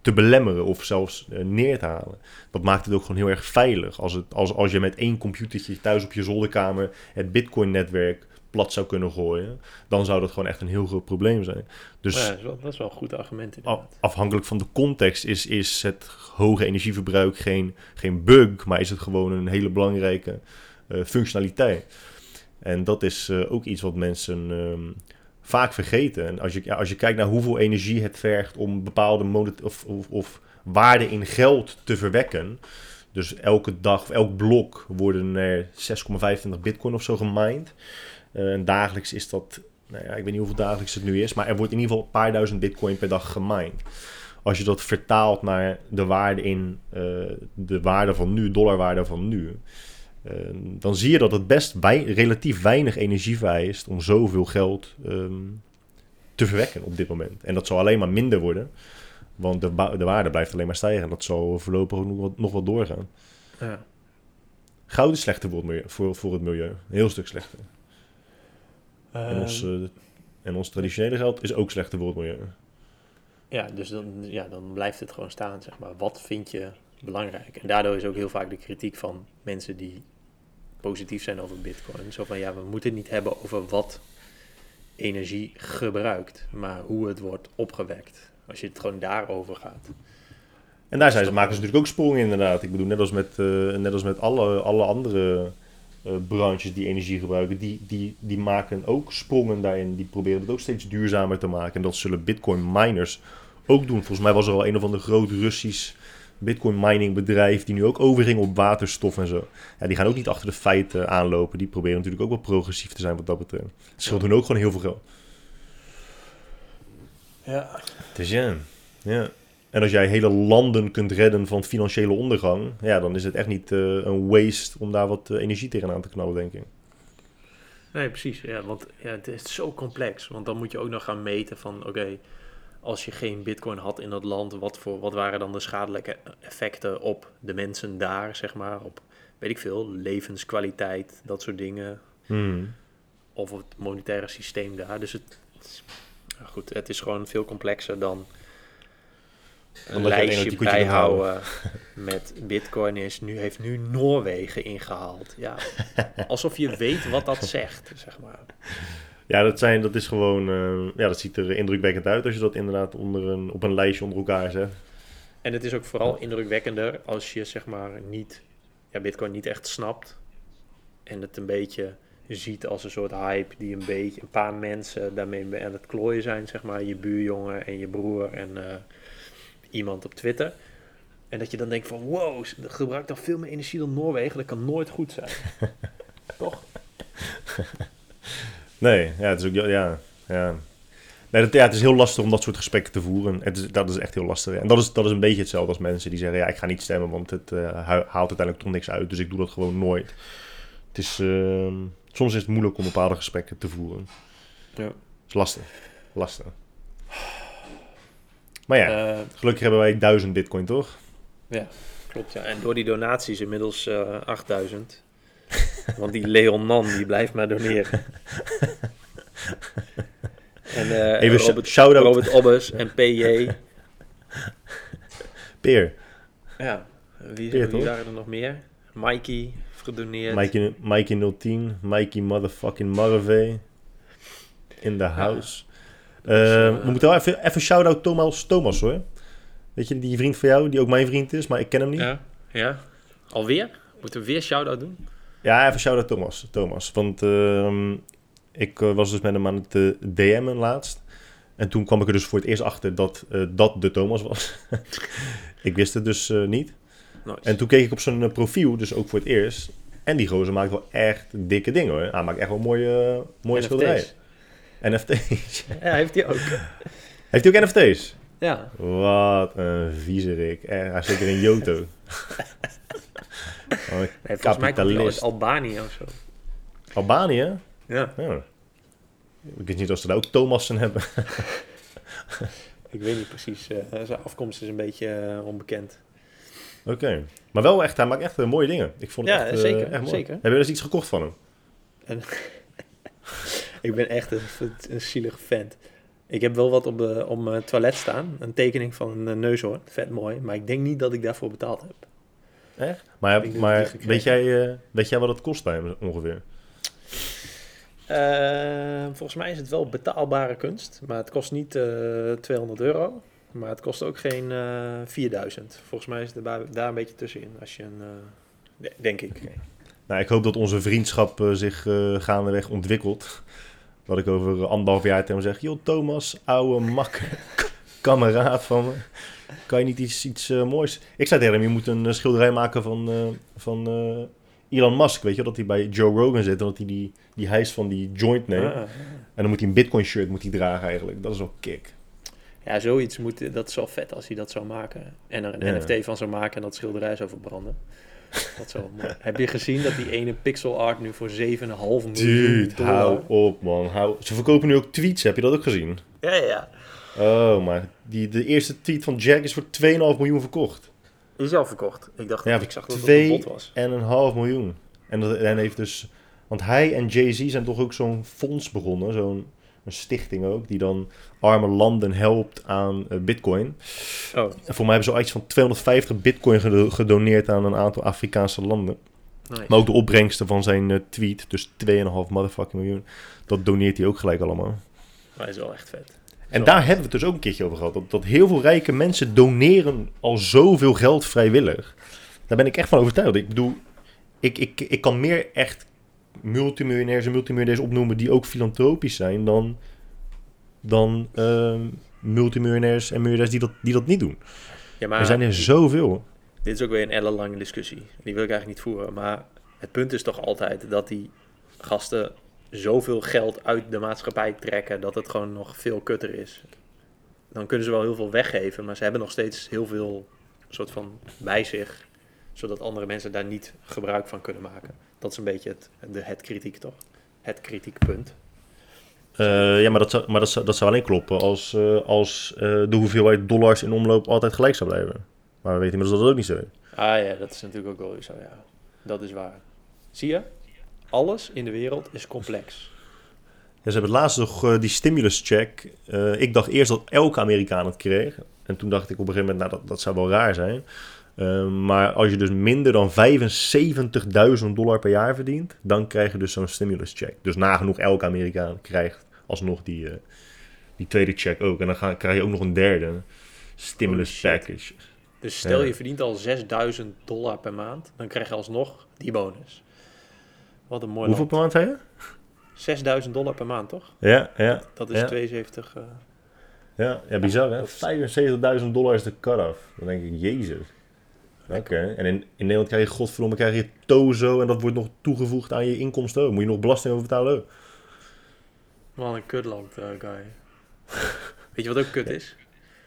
te belemmeren of zelfs eh, neer te halen. Dat maakt het ook gewoon heel erg veilig. Als, het, als, als je met één computertje thuis op je zolderkamer het Bitcoin-netwerk plat zou kunnen gooien, dan zou dat gewoon echt een heel groot probleem zijn. Dus Ja, dat, is wel, dat is wel een goed argument inderdaad. afhankelijk van de context is, is het hoge energieverbruik geen, geen bug, maar is het gewoon een hele belangrijke eh, functionaliteit. En dat is eh, ook iets wat mensen ehm, vaak vergeten. En als je, ja, als je kijkt naar hoeveel energie het vergt om bepaalde monet of, of, of waarde in geld te verwekken. Dus elke dag of elk blok worden er 6,25 bitcoin of zo gemined. Eh, en dagelijks is dat, nou ja, ik weet niet hoeveel dagelijks het nu is, maar er wordt in ieder geval een paar duizend bitcoin per dag gemined. Als je dat vertaalt naar de waarde in eh, de waarde van nu, dollarwaarde van nu, eh, dan zie je dat het best wei- relatief weinig energie vereist om zoveel geld ehm, te verwekken op dit moment. En dat zal alleen maar minder worden, want de, de waarde blijft alleen maar stijgen. En dat zal voorlopig nog wat, nog wat doorgaan. Ja. Goud is slechter voor het milieu. Voor, voor het milieu. Een heel stuk slechter. En Ehm, ons, eh, en ons traditionele geld is ook slechter voor het milieu. Ja, dus dan, ja, dan blijft het gewoon staan, zeg maar. Wat vind je belangrijk? En daardoor is ook heel vaak de kritiek van mensen die positief zijn over bitcoin. Zo van, ja, we moeten het niet hebben over wat energie gebruikt, maar hoe het wordt opgewekt. Als je het gewoon daarover gaat. En daar zijn ze, maken ze natuurlijk ook sprongen inderdaad. Ik bedoel, net als met, eh, net als met alle, alle andere branches die energie gebruiken, die, die, die maken ook sprongen daarin. Die proberen het ook steeds duurzamer te maken. En dat zullen bitcoin miners ook doen. Volgens mij was er al een of ander groot Russisch bitcoin mining bedrijf die nu ook overging op waterstof en zo. Ja, die gaan ook niet achter de feiten aanlopen. Die proberen natuurlijk ook wel progressief te zijn wat dat betreft. Het scheelt hun ook gewoon heel veel geld. Ja. Dus ja, ja. En als jij hele landen kunt redden van financiële ondergang, ja, dan is het echt niet eh, een waste om daar wat eh, energie tegenaan te knallen, denk ik. Nee, precies. Ja, want ja, het is zo complex. Want dan moet je ook nog gaan meten van, oké, als je geen bitcoin had in dat land, wat, voor, wat waren dan de schadelijke effecten op de mensen daar, zeg maar, op, weet ik veel, levenskwaliteit, dat soort dingen, Hmm. of het monetaire systeem daar. Dus het, goed, het is gewoon veel complexer dan een Dan dat je alleen lijstje bijhouden met bitcoin is, nu heeft nu Noorwegen ingehaald. Ja, alsof je weet wat dat zegt, zeg maar. Ja, dat, zijn, dat is gewoon, eh, ja, dat ziet er indrukwekkend uit als je dat inderdaad onder een, op een lijstje onder elkaar zet. En het is ook vooral indrukwekkender als je zeg maar niet, ja, Bitcoin niet echt snapt. En het een beetje ziet als een soort hype die een beetje, een paar mensen daarmee aan het klooien zijn, zeg maar. Je buurjongen en je broer en eh, iemand op Twitter. En dat je dan denkt van, wow, ze gebruikt dan veel meer energie dan Noorwegen. Dat kan nooit goed zijn. <laughs> Toch? Nee, ja, het is ook, ja, ja. Nee, dat, ja, het is heel lastig om dat soort gesprekken te voeren. Het is, dat is echt heel lastig. En dat is, dat is een beetje hetzelfde als mensen die zeggen, ja, ik ga niet stemmen, want het eh, haalt uiteindelijk toch niks uit. Dus ik doe dat gewoon nooit. Het is, ehm, soms is het moeilijk om bepaalde gesprekken te voeren. Ja. Het is lastig. Lastig. Maar ja, Eh, gelukkig hebben wij 1000 bitcoin, toch? Klopt, ja. En door die donaties inmiddels eh 8000. <laughs> Want die Leon Nan, die blijft maar doneren. <laughs> En eh Even Robert, shout-out. Robert Obbes en PJ. <laughs> Peer. Ja, wie, Peer, wie toch? waren er nog meer? Mikey, gedoneerd. Mikey, Mikey 010. Mikey motherfucking Marve. In the house. Dus, Eh, eh, we moeten wel even, even shout-out Thomas Thomas, hoor. Weet je, die vriend van jou, die ook mijn vriend is, maar ik ken hem niet. Ja, Ja, ja. Alweer? Moeten we weer shout-out doen? even shout-out Thomas. Thomas. Want ehm, ik eh, was dus met hem aan het eh, DM'en laatst. En toen kwam ik er dus voor het eerst achter dat eh, dat de Thomas was. <laughs> ik wist het dus eh, niet. Nice. En toen keek ik op zijn eh, profiel, dus ook voor het eerst. En die gozer maakt wel echt dikke dingen hoor. Hij maakt echt wel mooie, eh, mooie NFT's. schilderijen. NFT's. Ja, heeft hij ook. Heeft hij ook NFT's? Ja, Wat een viezerik. Eh, hij is zeker <laughs> een Joto. oh, nee, volgens mij komt hij uit Kapitalist. Albanië of zo. Albanië? Ja, Ja. Ik wist niet of ze daar ook Thomassen hebben. <laughs> ik weet niet precies. eh, zijn afkomst is een beetje eh, onbekend. Oké. Maar wel echt, hij maakt echt mooie dingen. Ik vond het Ja, echt, zeker, echt mooi. zeker. Heb je iets gekocht van hem? En <laughs> ik ben echt een, een zielige vent. Ik heb wel wat op, de, op mijn toilet staan. Een tekening van een neushoorn. Vet mooi. Maar ik denk niet dat ik daarvoor betaald heb. Echt? Maar, maar weet, jij, eh, weet jij wat het kost bij hem ongeveer? Eh, volgens mij is het wel betaalbare kunst. Maar het kost niet eh 200 euro. Maar het kost ook geen eh 4000. Volgens mij is het er daar een beetje tussenin. Als je een... eh, de- denk ik. Nou, ik hoop dat onze vriendschap eh, zich eh, gaandeweg ontwikkelt. Dat ik over anderhalf jaar tegen hem zeg... Joh, Thomas, ouwe mak, kameraad van me. Kan je niet iets, iets eh, moois... Ik zei tegen hem, je moet een eh, schilderij maken van, eh, van Elon Musk. Weet je, dat hij bij Joe Rogan zit en dat hij die, die hijs van die joint neemt. Ah. En dan moet hij een Bitcoin shirt moet hij dragen eigenlijk. Dat is wel kick. Ja, zoiets moet, dat is wel vet als hij dat zou maken. En er een Ja. NFT van zou maken en dat schilderij zou verbranden. <laughs> Dat is wel mooi. Heb je gezien dat die ene pixel art nu voor 7,5 miljoen Dude, dollar... hou op man. Hou... Ze verkopen nu ook tweets, heb je dat ook gezien? Ja, ja, ja. Oh, maar die, de eerste tweet van Jack is voor 2,5 miljoen verkocht. Die is al verkocht. Ik dacht Ja, dat ik zag dat het een bot was. En een half miljoen. En, dat, en heeft dus... Want hij en Jay-Z zijn toch ook zo'n fonds begonnen. Zo'n een stichting ook. Die dan arme landen helpt aan eh, bitcoin. Oh, En voor mij hebben ze al iets van 250 bitcoin gedo- gedoneerd aan een aantal Afrikaanse landen. nice. Maar ook de opbrengsten van zijn eh, tweet. Dus 2,5 motherfucking miljoen. Dat doneert hij ook gelijk allemaal. Maar is wel echt vet. En daar hebben we het dus ook een keertje over gehad. Dat, dat heel veel rijke mensen doneren al zoveel geld vrijwillig. Daar ben ik echt van overtuigd. Ik bedoel, ik, ik, ik kan meer echt multimiljonairs en multimiljonairs opnoemen die ook filantropisch zijn dan, dan ehm, multimiljonairs en miljonairs die dat, die dat niet doen. Ja, maar er zijn er zoveel. dit is ook weer een ellenlange discussie. Die wil ik eigenlijk niet voeren. Maar het punt is toch altijd dat die gasten zoveel geld uit de maatschappij trekken... dat het gewoon nog veel kutter is. Dan kunnen ze wel heel veel weggeven... maar ze hebben nog steeds heel veel soort van bij zich... zodat andere mensen daar niet gebruik van kunnen maken. Dat is een beetje het, de, het kritiek, toch? Het kritiekpunt. Eh, ja, maar, dat zou, maar dat, zou, dat zou alleen kloppen als, eh, als eh, de hoeveelheid dollars in omloop altijd gelijk zou blijven. Maar we weten inmiddels dat dat ook niet zo is. Ah ja, dat is natuurlijk ook wel zo, ja. Dat is waar. Zie je? Alles in de wereld is complex. Ja, ze hebben het laatst nog die stimulus check. Ik dacht eerst dat elke Amerikaan het kreeg. En toen dacht ik op een gegeven moment, nou dat, dat zou wel raar zijn. Eh, maar als je dus minder dan 75.000 dollar per jaar verdient, dan krijg je dus zo'n stimulus check. Dus nagenoeg elke Amerikaan krijgt alsnog die, eh, die tweede check ook. En dan ga, krijg je ook nog een derde stimulus package. Dus stel Ja. je verdient al 6000 dollar per maand, dan krijg je alsnog die bonus. Wat een mooi Hoeveel land. per maand zei je? 6000 dollar per maand, toch? Ja, ja, Dat is Ja. 72. eh, ja, ja bizar hè. Dat is- 75.000 dollar is de cut-off. Dan denk ik, jezus. Oké, en in, in Nederland krijg je godverdomme krijg je tozo en dat wordt nog toegevoegd aan je inkomsten ook. Moet je nog belasting over betalen ook. Wat een kutland, eh, guy. <laughs> Weet je wat ook kut is?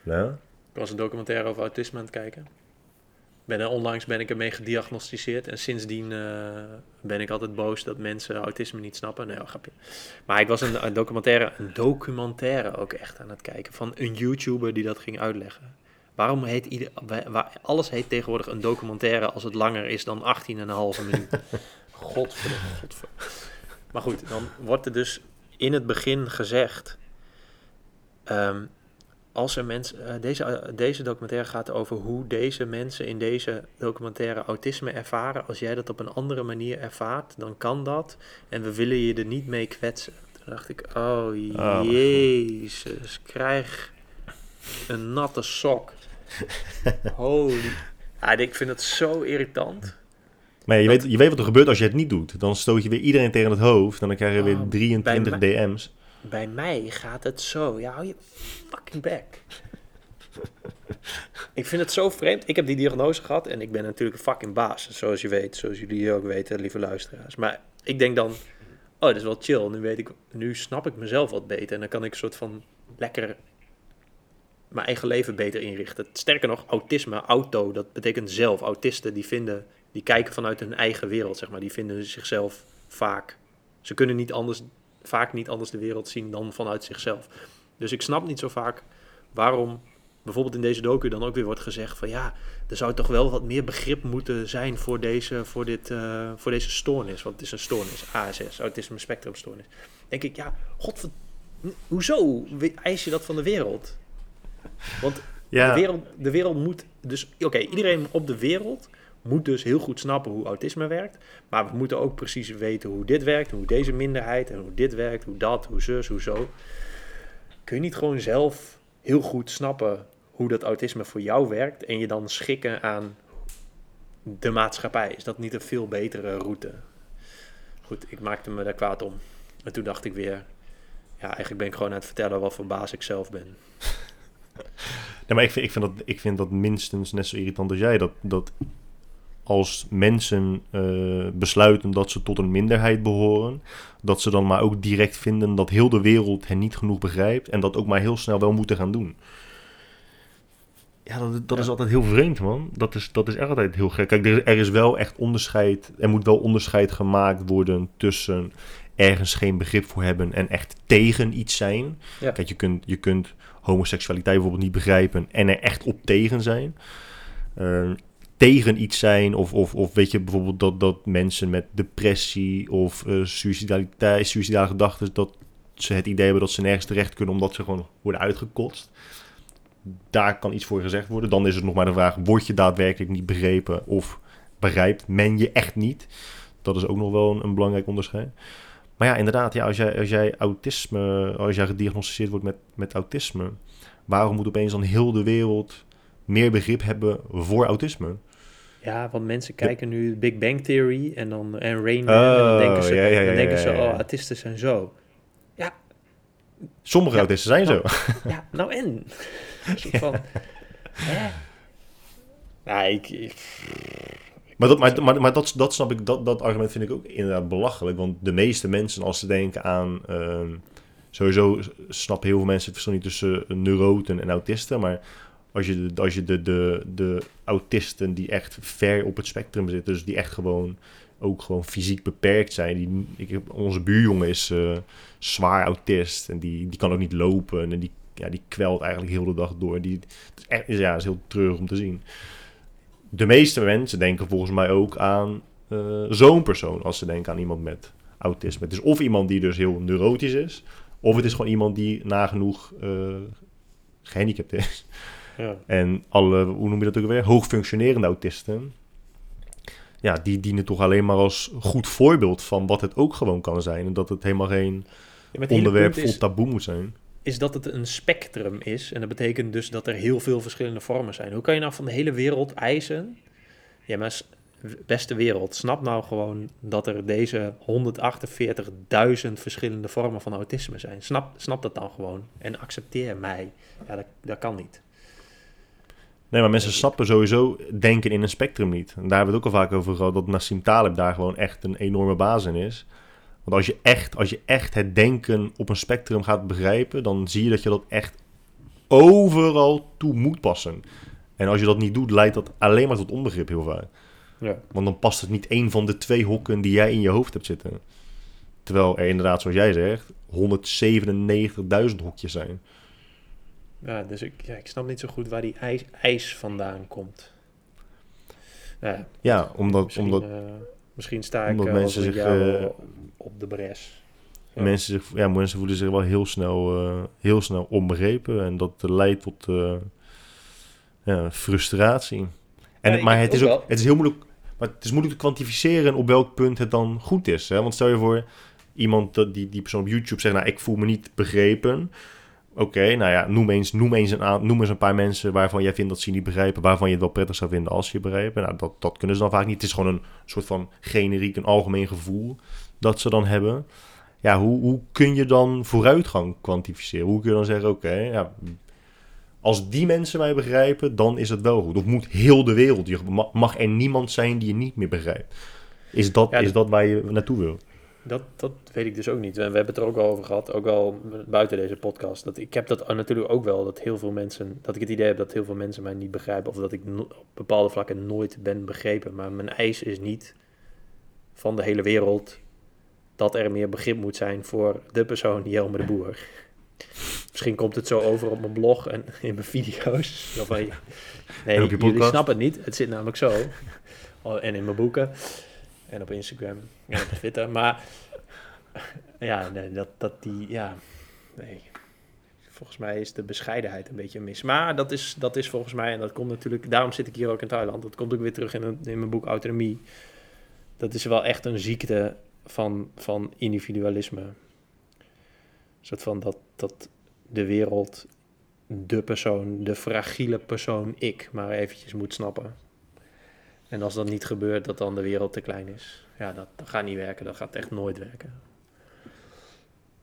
Nou, Ik was een documentaire over autisme aan het kijken. Ben er, onlangs ben ik ermee gediagnosticeerd. En sindsdien eh, ben ik altijd boos dat mensen autisme niet snappen. Nee, oh, grapje. Maar ik was een, een documentaire, een documentaire ook echt aan het kijken. Van een YouTuber die dat ging uitleggen. Waarom heet ieder, alles heet tegenwoordig een documentaire als het langer is dan 18,5 minuut. <laughs> Godverdomme, godverdomme. Maar goed, dan wordt er dus in het begin gezegd... ehm, als er mensen, eh, deze, eh, deze documentaire gaat over hoe deze mensen in deze documentaire autisme ervaren. Als jij dat op een andere manier ervaart, dan kan dat. En we willen je er niet mee kwetsen. Toen dacht ik, oh God. jezus, krijg een natte sok. <laughs> Holy. Ja, ik vind het zo irritant. maar ja, je, Dat- weet, je weet wat er gebeurt als je het niet doet. Dan stoot je weer iedereen tegen het hoofd en dan krijg je Ah, weer 23 bij DM's. Bij mij gaat het zo. Ja, hou je fucking back. ik vind het zo vreemd. Ik heb die diagnose gehad en ik ben natuurlijk een fucking baas. Zoals je weet, zoals jullie ook weten, lieve luisteraars. Maar ik denk dan, oh, dat is wel chill. Nu, weet ik, nu snap ik mezelf wat beter. En dan kan ik een soort van lekker mijn eigen leven beter inrichten. Sterker nog, autisme, auto, dat betekent zelf. Autisten die vinden, die kijken vanuit hun eigen wereld, zeg maar. Die vinden zichzelf vaak. Ze kunnen niet anders vaak niet anders de wereld zien dan vanuit zichzelf. Dus ik snap niet zo vaak waarom bijvoorbeeld in deze docu dan ook weer wordt gezegd van ja, er zou toch wel wat meer begrip moeten zijn voor deze, voor dit, eh, voor deze stoornis. Want het is een stoornis, ASS, autisme spectrumstoornis. Denk ik, ja, godver... Hoezo eis je dat van de wereld? Want Ja, de, wereld, de wereld moet dus... Oké, iedereen op de wereld moet dus heel goed snappen hoe autisme werkt. Maar we moeten ook precies weten hoe dit werkt, hoe deze minderheid en hoe dit werkt, hoe dat, hoe zus, hoe zo. Kun je niet gewoon zelf heel goed snappen hoe dat autisme voor jou werkt en je dan schikken aan de maatschappij? Is dat niet een veel betere route? Goed, ik maakte me daar kwaad om. En toen dacht ik weer, ja, eigenlijk ben ik gewoon aan het vertellen wat voor baas ik zelf ben. Nee, maar ik vind, ik, vind dat, ik vind dat minstens net zo irritant als jij. Dat, dat als mensen eh, besluiten dat ze tot een minderheid behoren, dat ze dan maar ook direct vinden dat heel de wereld hen niet genoeg begrijpt en dat ook maar heel snel wel moeten gaan doen. Ja, dat, dat is altijd heel vreemd, man. Dat is, dat is echt altijd heel gek. Kijk, er, er is wel echt onderscheid. Er moet wel onderscheid gemaakt worden tussen ergens geen begrip voor hebben en echt tegen iets zijn. Ja. Kijk, je kunt, je kunt homoseksualiteit bijvoorbeeld niet begrijpen en er echt op tegen zijn. Eh, tegen iets zijn of, of, of weet je bijvoorbeeld dat, dat mensen met depressie of eh suicidaliteit, suicidale gedachten, dat ze het idee hebben dat ze nergens terecht kunnen omdat ze gewoon worden uitgekotst. Daar kan iets voor gezegd worden. Dan is het nog maar de vraag, word je daadwerkelijk niet begrepen of begrijpt men je echt niet? Dat is ook nog wel een, een belangrijk onderscheid. Maar ja, inderdaad, ja, als, jij, als jij autisme, als jij gediagnosticeerd wordt met, met autisme, waarom moet opeens dan heel de wereld meer begrip hebben voor autisme? Ja, want mensen kijken nu Big Bang Theory en dan en Rain Man en dan Oh, denken ze, ja, ja, ja, dan denken ze oh, autisten zijn zo. Sommige Ja, autisten zijn zo. Ja, nou en? <laughs> <laughs> Soort van? Ja, ik, ik- Maar, dat, maar, maar, maar dat, dat snap ik, dat, dat argument vind ik ook inderdaad belachelijk. Want de meeste mensen, als ze denken aan. ehm, sowieso snappen heel veel mensen het verschil niet tussen neuroten en autisten. Maar als je, de, als je de, de, de autisten die echt ver op het spectrum zitten, dus die echt gewoon ook gewoon fysiek beperkt zijn. Die, ik, onze buurjongen is eh, zwaar autist en die, die kan ook niet lopen. En die, ja, die kwelt eigenlijk heel de dag door. Die, het is echt, ja, is heel treurig om te zien de meeste mensen denken volgens mij ook aan eh, zo'n persoon als ze denken aan iemand met autisme. Het is of iemand die dus heel neurotisch is, of het is gewoon iemand die nagenoeg eh gehandicapt is. ja. En alle, hoe noem je dat ook weer, hoogfunctionerende autisten, ja, die dienen toch alleen maar als goed voorbeeld van wat het ook gewoon kan zijn. En dat het helemaal geen Ja, het onderwerp vol is, taboe moet zijn. Is dat het een spectrum is. En dat betekent dus dat er heel veel verschillende vormen zijn. Hoe kan je nou van de hele wereld eisen? Ja, maar beste wereld, snap nou gewoon dat er deze 148.000 verschillende vormen van autisme zijn. Snap, snap dat dan gewoon en accepteer mij. Ja, dat, dat kan niet. Nee, maar mensen snappen sowieso denken in een spectrum niet. En daar hebben we het ook al vaak over gehad, dat Nassim Taleb daar gewoon echt een enorme baas in is. Want als je echt, als je echt het denken op een spectrum gaat begrijpen, dan zie je dat je dat echt overal toe moet passen. En als je dat niet doet, leidt dat alleen maar tot onbegrip heel vaak. Ja. Want dan past het niet één van de twee hokken die jij in je hoofd hebt zitten. Terwijl er inderdaad, zoals jij zegt, 197.000 hokjes zijn. Ja, dus ik, ja, ik snap niet zo goed waar die ijs, ijs vandaan komt. Ja, Ja, omdat, omdat eh, misschien sta ik omdat eh, mensen zich, jaar eh, wel op de bres. Ja. Mensen, zich, ja, mensen voelen zich wel heel snel, eh, heel snel onbegrepen. En dat leidt tot ja, frustratie. En, Ja, maar het is ook wel. het is heel moeilijk. Maar het is moeilijk te kwantificeren op welk punt het dan goed is. Hè? Want stel je voor, iemand die, die persoon op YouTube zegt, nou, ik voel me niet begrepen. Oké, nou ja, noem eens, noem, eens een, noem eens een paar mensen waarvan jij vindt dat ze niet begrijpen, waarvan je het wel prettig zou vinden als ze je begrijpen. Nou, dat, dat kunnen ze dan vaak niet. Het is gewoon een soort van generiek, een algemeen gevoel dat ze dan hebben. Ja, hoe, hoe kun je dan vooruitgang kwantificeren? Hoe kun je dan zeggen, oké, ja, als die mensen mij begrijpen, dan is het wel goed. Of moet heel de wereld, je ma- mag er niemand zijn die je niet meer begrijpt? Is dat, Ja, is dat waar je naartoe wil? Dat, dat weet ik dus ook niet. We hebben het er ook al over gehad, ook al buiten deze podcast. Dat, ik heb dat natuurlijk ook wel, dat heel veel mensen, dat ik het idee heb dat heel veel mensen mij niet begrijpen. Of dat ik no- op bepaalde vlakken nooit ben begrepen. Maar mijn eis is niet van de hele wereld dat er meer begrip moet zijn voor de persoon Jelme de Boer. Misschien komt het zo over op mijn blog en <laughs> in mijn video's. Nee, jullie snappen het niet. Het zit namelijk zo. Oh, En in mijn boeken. En op Instagram. En op Twitter. <laughs> Maar ja, dat, dat die, ja. nee. Volgens mij is de bescheidenheid een beetje mis. Maar dat is, dat is volgens mij, en dat komt natuurlijk, daarom zit ik hier ook in Thailand. Dat komt ook weer terug in, in mijn boek Autonomie. Dat is wel echt een ziekte van, van individualisme. Soort van dat, dat de wereld de persoon, de fragiele persoon ik, maar eventjes moet snappen. En als dat niet gebeurt, dat dan de wereld te klein is. Ja, dat, dat gaat niet werken. Dat gaat echt nooit werken.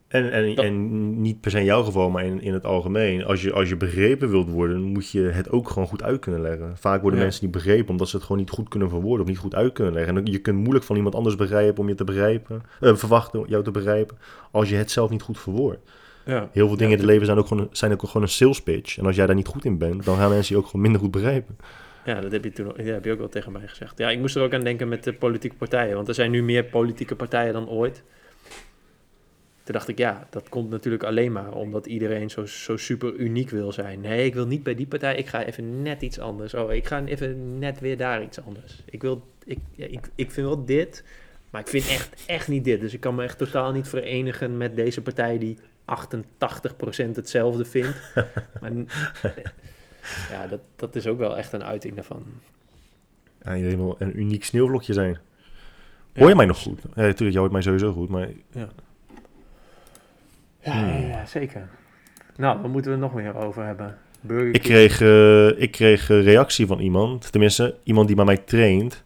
En, en, en niet per se in jouw geval, maar in, in het algemeen. Als je, als je begrepen wilt worden, moet je het ook gewoon goed uit kunnen leggen. Vaak worden mensen niet begrepen omdat ze het gewoon niet goed kunnen verwoorden of niet goed uit kunnen leggen. En je kunt moeilijk van iemand anders begrijpen om je te begrijpen, uh, verwachten jou te begrijpen, als je het zelf niet goed verwoordt. Ja. Heel veel dingen in het leven zijn ook, gewoon, zijn ook gewoon een sales pitch. En als jij daar niet goed in bent, dan gaan mensen je ook gewoon minder goed begrijpen. Ja, dat heb je toen ja, heb je ook wel tegen mij gezegd. Ja, ik moest er ook aan denken met de politieke partijen. Want er zijn nu meer politieke partijen dan ooit. Toen dacht ik, ja, dat komt natuurlijk alleen maar omdat iedereen zo, zo super uniek wil zijn. Nee, ik wil niet bij die partij, ik ga even net iets anders. Oh, ik ga even net weer daar iets anders. Ik, wil, ik, ik, ik vind wel dit, maar ik vind echt, echt niet dit. Dus ik kan me echt totaal niet verenigen met deze partij die 88% hetzelfde vindt. <laughs> maar ja, dat, dat is ook wel echt een uiting daarvan. Ja, je wil een uniek sneeuwvlokje zijn. Hoor je mij nog goed? Ja, natuurlijk, je hoort mij sowieso goed, maar... Ja. Ja, hmm. ja, zeker. Nou, wat moeten we nog meer over hebben? Burger ik kreeg, uh, ik kreeg reactie van iemand, tenminste, iemand die bij mij traint.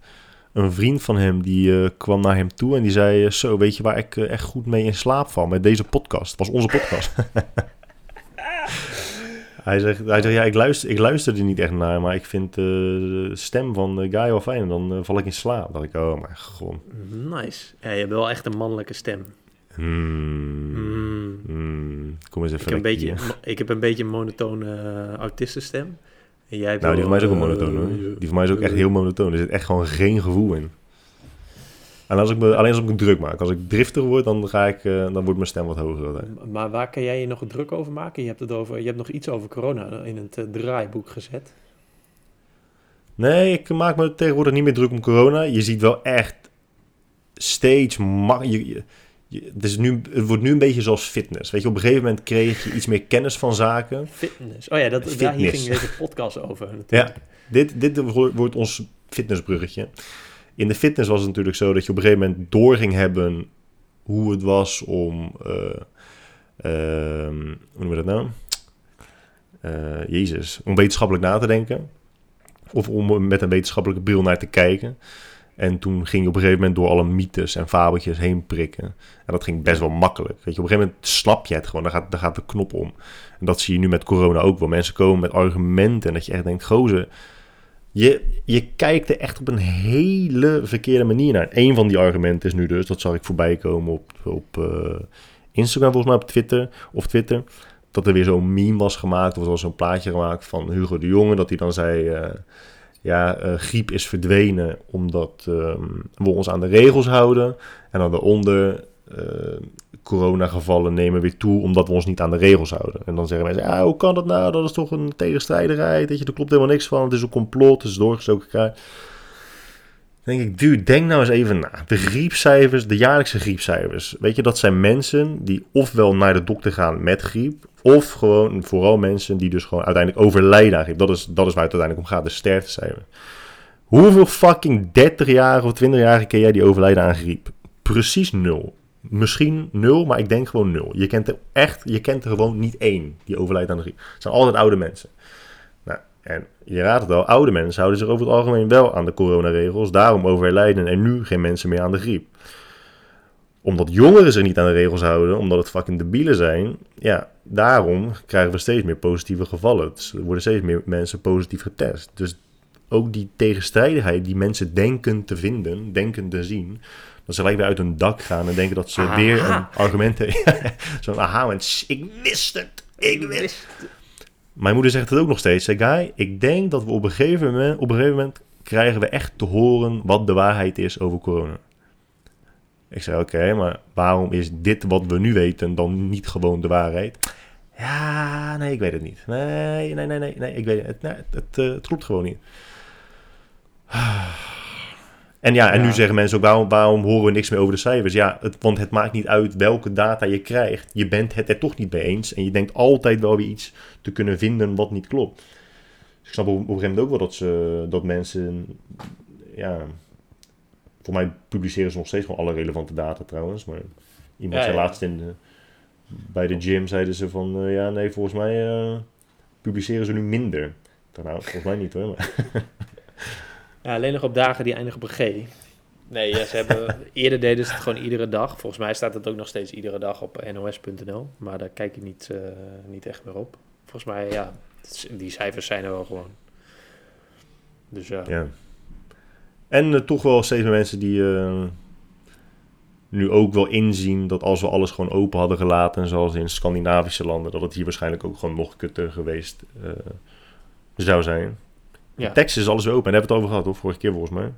Een vriend van hem die uh, kwam naar hem toe en die zei: uh, Zo, weet je waar ik echt goed mee in slaap val met deze podcast? Het was onze podcast. <laughs> hij zegt, hij zegt: Ja, ik luister, ik luister er niet echt naar, maar ik vind de stem van de guy wel fijn en dan val ik in slaap. Dan dacht ik: Oh, mijn god. Nice. Ja, je hebt wel echt een mannelijke stem. Hmm. Hmm. Hmm. Kom eens even ik heb, een beetje, ik heb een beetje een monotone autistenstem. En jij nou, die van mij is ook wel monotoon hoor. Die van mij is ook echt heel monotoon. Er zit echt gewoon geen gevoel in. En als ik me, alleen als ik me druk maak. Als ik driftig word, dan, ga ik, uh, dan wordt mijn stem wat hoger. Maar waar kan jij je nog druk over maken? Je hebt, het over, je hebt nog iets over corona in het uh, draaiboek gezet. Nee, ik maak me tegenwoordig niet meer druk om corona. Je ziet wel echt steeds... Je, het, is nu, het wordt nu een beetje zoals fitness. Weet je, op een gegeven moment kreeg je iets meer kennis van zaken. Fitness. Oh ja, dat, fitness. daar hier ging deze podcast over. Ja, dit, dit wordt ons fitnessbruggetje. In de fitness was het natuurlijk zo dat je op een gegeven moment door ging hebben hoe het was om. Uh, uh, hoe noemen we dat nou? Uh, Jezus, om wetenschappelijk na te denken. Of om met een wetenschappelijke bril naar te kijken. En toen ging je op een gegeven moment door alle mythes en fabeltjes heen prikken. En dat ging best wel makkelijk. Weet je, op een gegeven moment slap je het gewoon. Dan gaat, gaat de knop om. En dat zie je nu met corona ook wel. Mensen komen met argumenten. En dat je echt denkt, gozer, je, je kijkt er echt op een hele verkeerde manier naar. Een van die argumenten is nu dus, dat zag ik voorbij komen op, op uh, Instagram, volgens mij op Twitter. Of Twitter. Dat er weer zo'n meme was gemaakt. Of er was zo'n plaatje gemaakt van Hugo de Jonge. Dat hij dan zei. Uh, ja, uh, griep is verdwenen omdat um, we ons aan de regels houden. En dan daaronder, coronagevallen nemen weer toe omdat we ons niet aan de regels houden. En dan zeggen mensen, ja, hoe kan dat nou? Dat is toch een tegenstrijdigheid, dat je, er klopt helemaal niks van. Het is een complot, het is doorgestoken. Dan denk ik, dude, denk nou eens even na. De griepcijfers, de jaarlijkse griepcijfers. Weet je, dat zijn mensen die ofwel naar de dokter gaan met griep... Of gewoon vooral mensen die dus gewoon uiteindelijk overlijden aan griep. Dat is, dat is waar het uiteindelijk om gaat, de sterftecijfer. Hoeveel fucking 30-jarigen of 20-jarigen ken jij die overlijden aan griep? Precies nul. Misschien nul, maar ik denk gewoon nul. Je kent er echt, je kent er gewoon niet één die overlijdt aan de griep. Het zijn altijd oude mensen. Nou, en je raadt het al, oude mensen houden zich over het algemeen wel aan de coronaregels. Daarom overlijden er nu geen mensen meer aan de griep omdat jongeren zich niet aan de regels houden, omdat het fucking debielen zijn, ja, daarom krijgen we steeds meer positieve gevallen. Dus er worden steeds meer mensen positief getest. Dus ook die tegenstrijdigheid die mensen denken te vinden, denken te zien, dat ze gelijk weer uit hun dak gaan en denken dat ze weer een argument hebben. <laughs> Zo'n aha, ik wist het, ik wist het. Mijn moeder zegt het ook nog steeds. Zeg, guy, ik denk dat we op een gegeven moment, op een gegeven moment krijgen we echt te horen wat de waarheid is over corona. Ik zei, oké, maar waarom is dit wat we nu weten dan niet gewoon de waarheid? Ja, nee, ik weet het niet. Nee, nee, nee, nee, nee ik weet het. Nee, het, het, eh, het klopt gewoon niet. <sighs> En ja, en Ja. nu zeggen mensen ook, waarom, waarom horen we niks meer over de cijfers? Ja, het, want het maakt niet uit welke data je krijgt. Je bent het er toch niet mee eens. En je denkt altijd wel weer iets te kunnen vinden wat niet klopt. Dus ik snap op, op een gegeven moment ook wel dat, ze, dat mensen... Ja, voor mij publiceren ze nog steeds gewoon alle relevante data trouwens. Maar iemand Ja, zei ja. laatst in de, bij de gym, zeiden ze van... eh, ja, nee, volgens mij eh, publiceren ze nu minder. Nou, volgens mij niet hoor. Maar, <laughs> Ja, alleen nog op dagen die eindigen op een G. Nee, ja, ze hebben, <laughs> eerder deden ze het gewoon iedere dag. Volgens mij staat het ook nog steeds iedere dag op nos.nl. Maar daar kijk ik niet, eh, niet echt meer op. Volgens mij, ja, die cijfers zijn er wel gewoon. Dus ja. Ja. En eh, toch wel steeds meer mensen die eh, nu ook wel inzien dat als we alles gewoon open hadden gelaten, zoals in Scandinavische landen, dat het hier waarschijnlijk ook gewoon nog kutter geweest eh, zou zijn. Ja. Texas is alles weer open. En daar hebben we het over gehad, hoor, vorige keer volgens mij.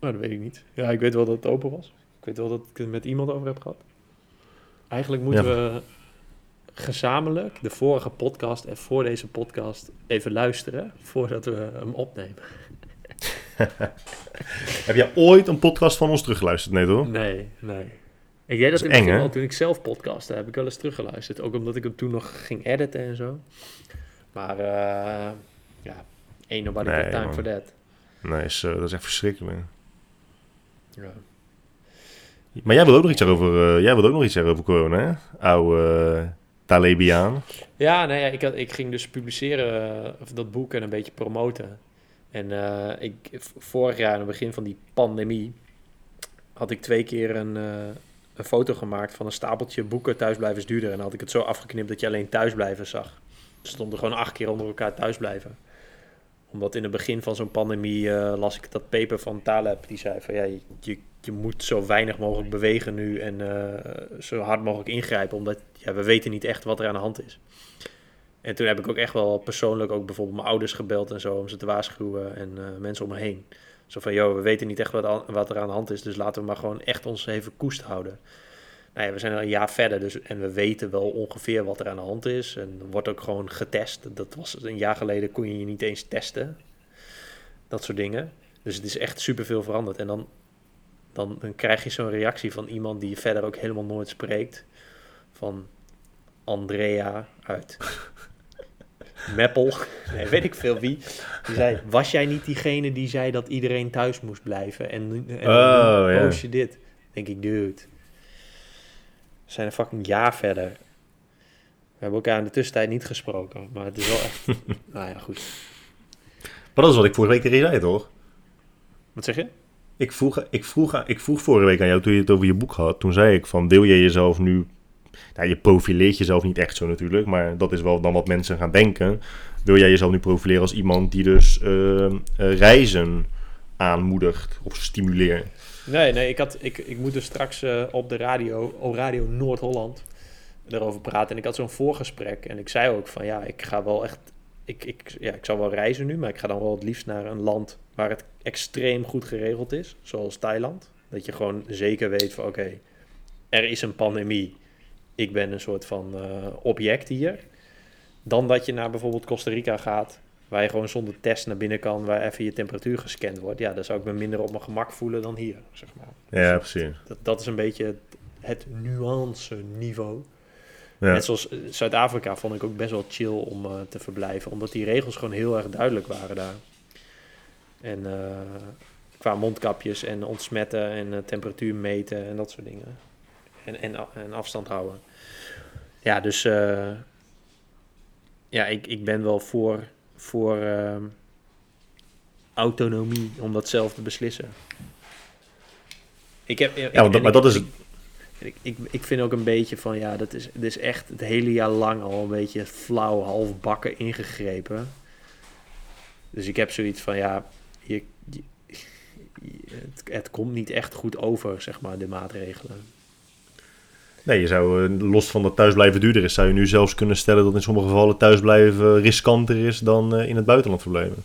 Nou, dat weet ik niet. Ja, ik weet wel dat het open was. Ik weet wel dat ik het met iemand over heb gehad. Eigenlijk moeten Ja. we gezamenlijk de vorige podcast en voor deze podcast even luisteren voordat we hem opnemen. <laughs> Heb jij ooit een podcast van ons teruggeluisterd? Nee, toch? Nee, nee. Ik deed dat, is in het eng, begin toen ik zelf podcastte, heb ik wel eens teruggeluisterd. Ook omdat ik hem toen nog ging editen en zo. Maar eh ja, ain't nobody Nee, got time man. for that. Nee, is, eh, dat is echt verschrikkelijk. Ja. Maar jij wil ook nog iets over, eh, jij wil ook nog iets zeggen over corona, hè? Oude uh, Talebiaan. Ja, nee, ja, ik, had, ik ging dus publiceren, of dat boek en een beetje promoten. En ik, vorig jaar, aan het begin van die pandemie, had ik twee keer een, een foto gemaakt van een stapeltje boeken Thuisblijven is duurder. En dan had ik het zo afgeknipt dat je alleen thuisblijven zag. Er stonden gewoon acht keer onder elkaar thuisblijven. Omdat in het begin van zo'n pandemie eh, las ik dat paper van Taleb. Die zei van ja, je, je, moet zo weinig mogelijk bewegen nu en eh, zo hard mogelijk ingrijpen. Omdat ja, we weten niet echt wat er aan de hand is. En toen heb ik ook echt wel persoonlijk ook bijvoorbeeld mijn ouders gebeld en zo om ze te waarschuwen en eh, mensen om me heen. Zo van, joh, we weten niet echt wat, wat er aan de hand is, dus laten we maar gewoon echt ons even koest houden. Nou ja, we zijn al een jaar verder dus, en we weten wel ongeveer wat er aan de hand is. En wordt ook gewoon getest. Dat was een jaar geleden kon je je niet eens testen. Dat soort dingen. Dus het is echt superveel veranderd. En dan, dan, dan krijg je zo'n reactie van iemand die je verder ook helemaal nooit spreekt. Van Andrea uit <laughs> Meppel. Nee, weet ik veel wie. Die zei, was jij niet diegene die zei dat iedereen thuis moest blijven? En, en Oh, post je dit. denk ik, dude. We zijn een fucking jaar verder. We hebben elkaar in de tussentijd niet gesproken. Maar het is wel echt... <laughs> nou ja, goed. Maar dat is wat ik vorige week tegen je zei, toch? Wat zeg je? Ik vroeg, ik, vroeg, ik vroeg vorige week aan jou toen je het over je boek had. Toen zei ik van, wil je jezelf nu... Nou, je profileert jezelf niet echt zo natuurlijk, maar dat is wel dan wat mensen gaan denken. Wil jij jezelf nu profileren als iemand die dus eh, eh, reizen aanmoedigt of stimuleert? Nee, nee, ik, had, ik, ik moet dus straks eh, op de radio, op Radio Noord-Holland, erover praten. En ik had zo'n voorgesprek en ik zei ook van ja, ik ga wel echt, ik, ik, ja, ik zal wel reizen nu, maar ik ga dan wel het liefst naar een land waar het extreem goed geregeld is, zoals Thailand. Dat je gewoon zeker weet van oké, er is een pandemie, ik ben een soort van eh, object hier. Dan dat je naar bijvoorbeeld Costa Rica gaat, waar je gewoon zonder test naar binnen kan, waar even je temperatuur gescand wordt. Ja, dan zou ik me minder op mijn gemak voelen dan hier, zeg maar. Ja, precies. Dat, dat is een beetje het, het nuance niveau. Ja. Net zoals eh, Zuid-Afrika vond ik ook best wel chill om eh, te verblijven, omdat die regels gewoon heel erg duidelijk waren daar. En eh, qua mondkapjes en ontsmetten en temperatuur meten en dat soort dingen. En, en, en afstand houden. Ja, dus ja, ik, ik ben wel voor, voor ehm, autonomie om dat zelf te beslissen. Ik heb, ik- Ja, dat- maar ik- dat is ik- ik, ik, ik vind ook een beetje van, ja, dat is, dat is echt het hele jaar lang al een beetje flauw, half bakken ingegrepen. Dus ik heb zoiets van, ja, je, je- je- het, het komt niet echt goed over, zeg maar, de maatregelen. Nee, je zou, eh, los van dat thuisblijven duurder is, zou je nu zelfs kunnen stellen dat in sommige gevallen thuisblijven riskanter is dan eh, in het buitenland verblijven.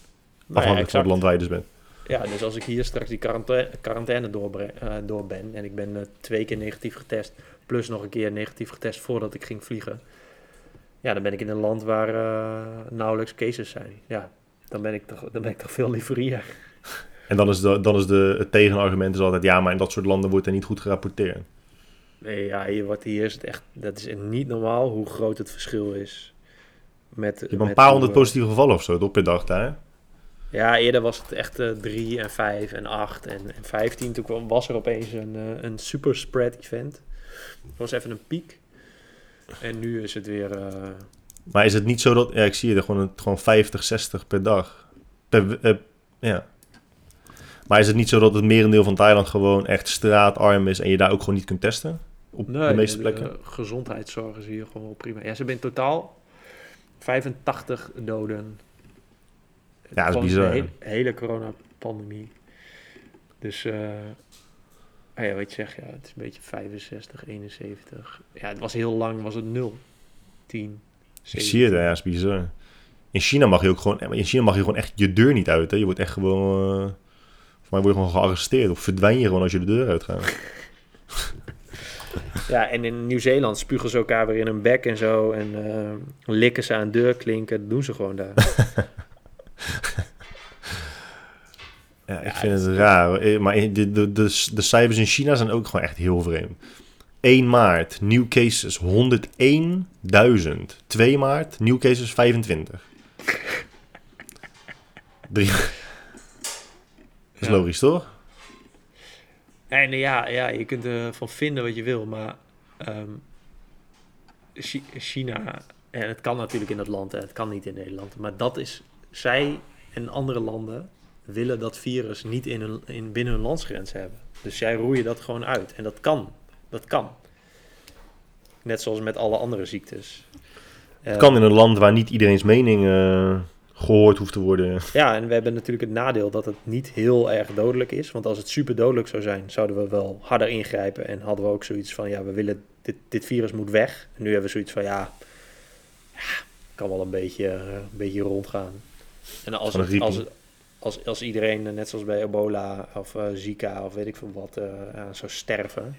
Afhankelijk van het land waar je dus bent. Ja, dus als ik hier straks die quarantaine, quarantaine doorbre- eh, door ben en ik ben twee keer negatief getest, plus nog een keer negatief getest voordat ik ging vliegen, ja, dan ben ik in een land waar nauwelijks cases zijn. Ja, dan ben ik toch, dan ben ik toch veel liever hier. En dan is, de, dan is de, het tegenargument is altijd... ja, maar in dat soort landen wordt er niet goed gerapporteerd. Nee, ja, hier, wordt, hier is het echt... Dat is niet normaal hoe groot het verschil is. Met, Je hebt een paar honderd positieve gevallen of zo, toch per dag daar? Ja, eerder was het echt uh, 3 en 5 en 8 en, en 15. Toen kwam, was er opeens een, uh, een super spread event. Het was even een piek. En nu is het weer... Uh... Maar is het niet zo dat... Ja, ik zie er gewoon, gewoon 50, 60 per dag. Per, ja. Maar is het niet zo dat het merendeel van Thailand gewoon echt straatarm is... en je daar ook gewoon niet kunt testen? Op nee, de meeste plekken? De gezondheidszorg is hier gewoon prima. Ja, ze hebben in totaal 85 doden. Ja, dat is bizar. De hele, hele coronapandemie. Dus... Uh, Ah ja, wat je zegt, ja, het is een beetje 65, 71. Ja, het was heel lang, was het 0, 10, 7. Ik zie het, ja, dat is bizar. In China mag je ook gewoon, in China mag je gewoon echt je deur niet uit. Hè? Je wordt echt gewoon, uh, voor mij word je gewoon gearresteerd of verdwijn je gewoon als je de deur uitgaat. <laughs> ja, en in Nieuw-Zeeland spugen ze elkaar weer in een bek en zo en uh, likken ze aan deurklinken. Dat doen ze gewoon daar. <laughs> Ja, ik ja, vind het, raar. Eh, maar de, de, de, de cijfers in China zijn ook gewoon echt heel vreemd. 1 maart, new cases 101.000. 2 maart, new cases 25. 3. <laughs> Dat is ja. logisch, toch? Nee, nee, ja, ja, je kunt ervan vinden wat je wil, maar um, China, en het kan natuurlijk in dat land, hè, het kan niet in Nederland, maar dat is, zij en andere landen willen dat virus niet in hun, in, binnen hun landsgrens hebben. Dus jij roei dat gewoon uit. En dat kan. Dat kan. Net zoals met alle andere ziektes. Het kan in een land waar niet iedereen's mening uh, gehoord hoeft te worden. Ja, en we hebben natuurlijk het nadeel dat het niet heel erg dodelijk is. Want als het super dodelijk zou zijn, zouden we wel harder ingrijpen. En hadden we ook zoiets van, ja, we willen, dit, dit virus moet weg. En nu hebben we zoiets van, ja, ja kan wel een beetje, een beetje rondgaan. En als het, als als, als iedereen, net zoals bij ebola of uh, Zika of weet ik veel wat, uh, zou sterven,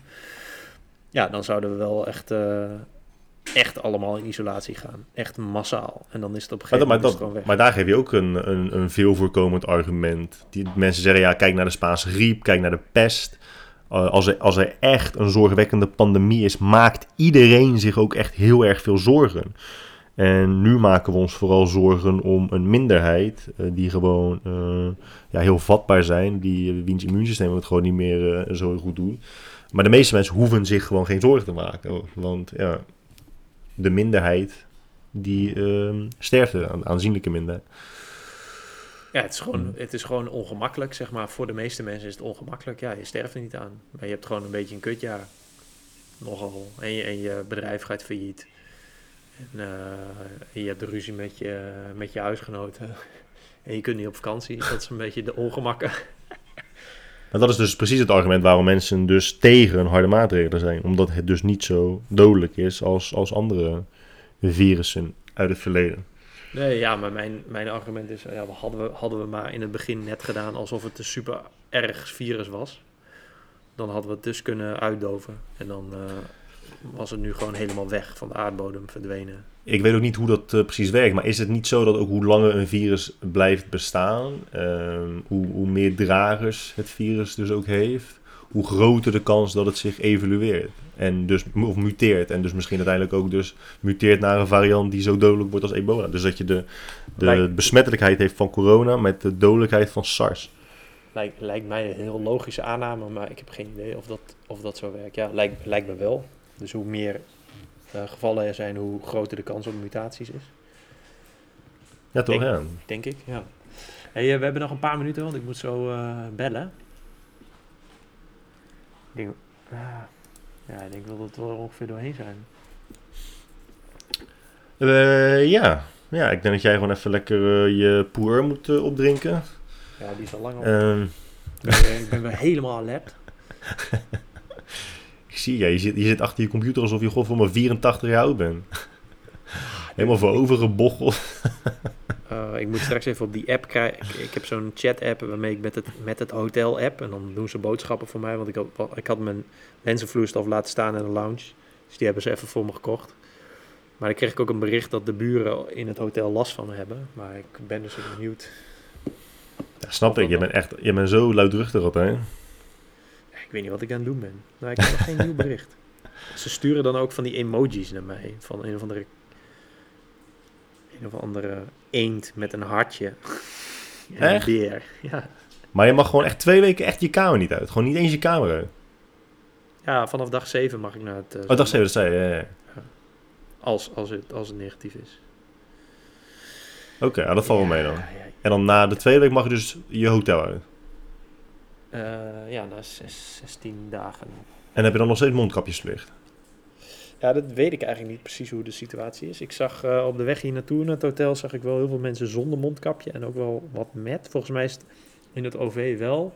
ja, dan zouden we wel echt, uh, echt allemaal in isolatie gaan. Echt massaal. En dan is het op een gegeven maar, moment maar, dat, maar daar geef je ook een, een, een veel voorkomend argument. Die mensen zeggen, ja, kijk naar de Spaanse griep, kijk naar de pest. als, er, als er echt een zorgwekkende pandemie is, maakt iedereen zich ook echt heel erg veel zorgen. En nu maken we ons vooral zorgen om een minderheid uh, die gewoon uh, ja, heel vatbaar zijn, die wiens immuunsysteem het gewoon niet meer zo goed doen. Maar de meeste mensen hoeven zich gewoon geen zorgen te maken, want ja, de minderheid die ehm, sterft, een aanzienlijke minderheid. Ja, het is, gewoon, het is gewoon ongemakkelijk, zeg maar. Voor de meeste mensen is het ongemakkelijk. Ja, je sterft er niet aan. Maar je hebt gewoon een beetje een kutjaar. Nogal. En je, en je bedrijf gaat failliet. En uh, je hebt de ruzie met je, met je huisgenoten. <laughs> En je kunt niet op vakantie. Dat is een beetje de ongemakken. Maar dat is dus precies het argument waarom mensen dus tegen harde maatregelen zijn. Omdat het dus niet zo dodelijk is als, als andere virussen uit het verleden. Nee, ja, maar mijn, mijn argument is, ja, hadden, we, hadden we maar in het begin net gedaan alsof het een super erg virus was. Dan hadden we het dus kunnen uitdoven. En dan uh, was het nu gewoon helemaal weg van de aardbodem verdwenen. Ik weet ook niet hoe dat uh, precies werkt, maar is het niet zo dat ook hoe langer een virus blijft bestaan, uh, hoe, hoe meer dragers het virus dus ook heeft, hoe groter de kans dat het zich evolueert en dus of muteert en dus misschien uiteindelijk ook dus muteert naar een variant die zo dodelijk wordt als ebola. Dus dat je de, de lijkt, besmettelijkheid heeft van corona met de dodelijkheid van SARS. Lijkt, lijkt mij een heel logische aanname, maar ik heb geen idee of dat, of dat zo werkt. Ja, lijkt, lijkt me wel. Dus hoe meer uh, gevallen er zijn, hoe groter de kans op mutaties is. Ja, toch? Denk, ja. denk ik, ja. Hey, uh, we hebben nog een paar minuten, want ik moet zo uh, bellen. Ik denk, ja, ik denk wel dat we er ongeveer doorheen zijn. ja. ja, ik denk dat jij gewoon even lekker je poer moet opdrinken. Ja, die is al lang op. Ehm. ik ben weer helemaal alert. <laughs> Ik zie, ja, je zit, je zit achter je computer alsof je gewoon voor maar 84 jaar oud bent. <laughs> Helemaal voorover gebocheld. uh, ik moet straks even op die app krijgen. Ik, ik heb zo'n chat-app waarmee ik met het, met het hotel-app... en dan doen ze boodschappen voor mij. Want ik had, ik had mijn lenzenvloeistof laten staan in de lounge. Dus die hebben ze even voor me gekocht. Maar dan kreeg ik ook een bericht dat de buren in het hotel last van hebben. Maar ik ben dus benieuwd. Ja, snap ik. Je bent echt je bent zo luidruchtig altijd. Weet niet wat ik aan het doen ben. Nou, ik heb nog geen nieuw bericht. <laughs> Ze sturen dan ook van die emojis naar mij. Van een of andere... Een of andere eend met een hartje. En Echt? een beer. Ja. Maar je mag gewoon echt twee weken echt je kamer niet uit. Gewoon niet eens je kamer uit. ja, vanaf dag 7 mag ik naar het... eh, Oh, dacht ze dat zei je. Ja, ja. Als, als, het, als het negatief is. Oké, ja, dat valt wel mee dan. En dan na de tweede week mag je dus je hotel uit. Eh, ja, na zes- 16 dagen. En heb je dan nog steeds mondkapjesplicht? Ja, dat weet ik eigenlijk niet precies hoe de situatie is. Ik zag eh, op de weg hier naartoe naar het hotel zag ik wel heel veel mensen zonder mondkapje en ook wel wat met. Volgens mij is het in het OV wel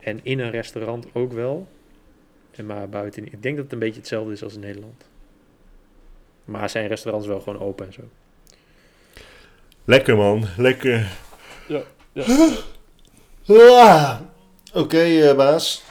en in een restaurant ook wel. En maar buiten, ik denk dat het een beetje hetzelfde is als in Nederland. Maar zijn restaurants wel gewoon open en zo. Lekker man, lekker. Ja, ja. Ah, Oké, eh, baas.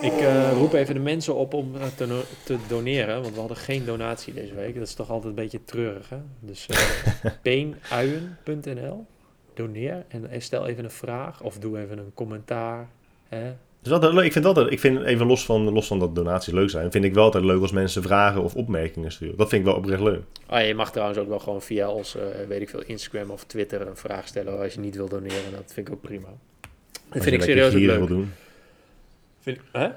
Ik eh, roep even de mensen op om eh, te, no- te doneren, want we hadden geen donatie deze week. Dat is toch altijd een beetje treurig, hè? Dus <laughs> peenuien.nl, doneer en stel even een vraag of doe even een commentaar. Hè? Altijd leuk. Ik vind altijd, ik vind even los van, los van dat donaties leuk zijn, vind ik wel altijd leuk als mensen vragen of opmerkingen sturen. Dat vind ik wel oprecht leuk. Oh, ja, je mag trouwens ook wel gewoon via ons, weet ik veel, Instagram of Twitter een vraag stellen als je niet wil doneren. Dat vind ik ook prima. Dat vind ik serieus ook gierig leuk. wil doen. Vind, hè?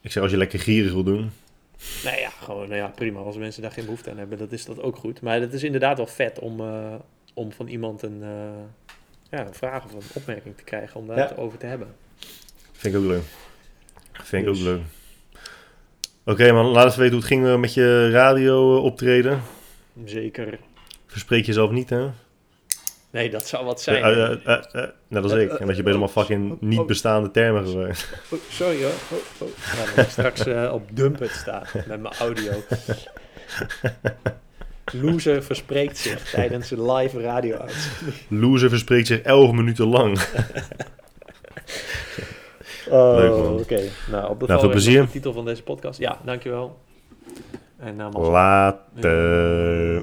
Ik zeg als je lekker gierig wil doen. Nou ja, gewoon nou ja, prima. Als mensen daar geen behoefte aan hebben, dat is dat ook goed. Maar het is inderdaad wel vet om, eh, om van iemand een, eh, ja, een vraag of een opmerking te krijgen om daar Ja. het over te hebben. Vind ik ook leuk. Vind ik Dus. ook leuk. Oké man, laat eens weten hoe het ging eh, met je radio optreden. Zeker. Verspreek jezelf niet hè. Nee, dat zou wat zijn. Eh, eh, eh, net als ik. En dat je bij allemaal fucking niet bestaande termen gebruikt. Oh, sorry hoor. Oh, oh. Dat ik straks op Dumpet sta met mijn audio. Loser verspreekt zich tijdens de live radio uitzending. Loser verspreekt zich 11 minuten lang. <laughs> Oh, Leuk, man. Oké, nou op de Nou, veel plezier. de titel van deze podcast. Ja, dankjewel. En namens Later.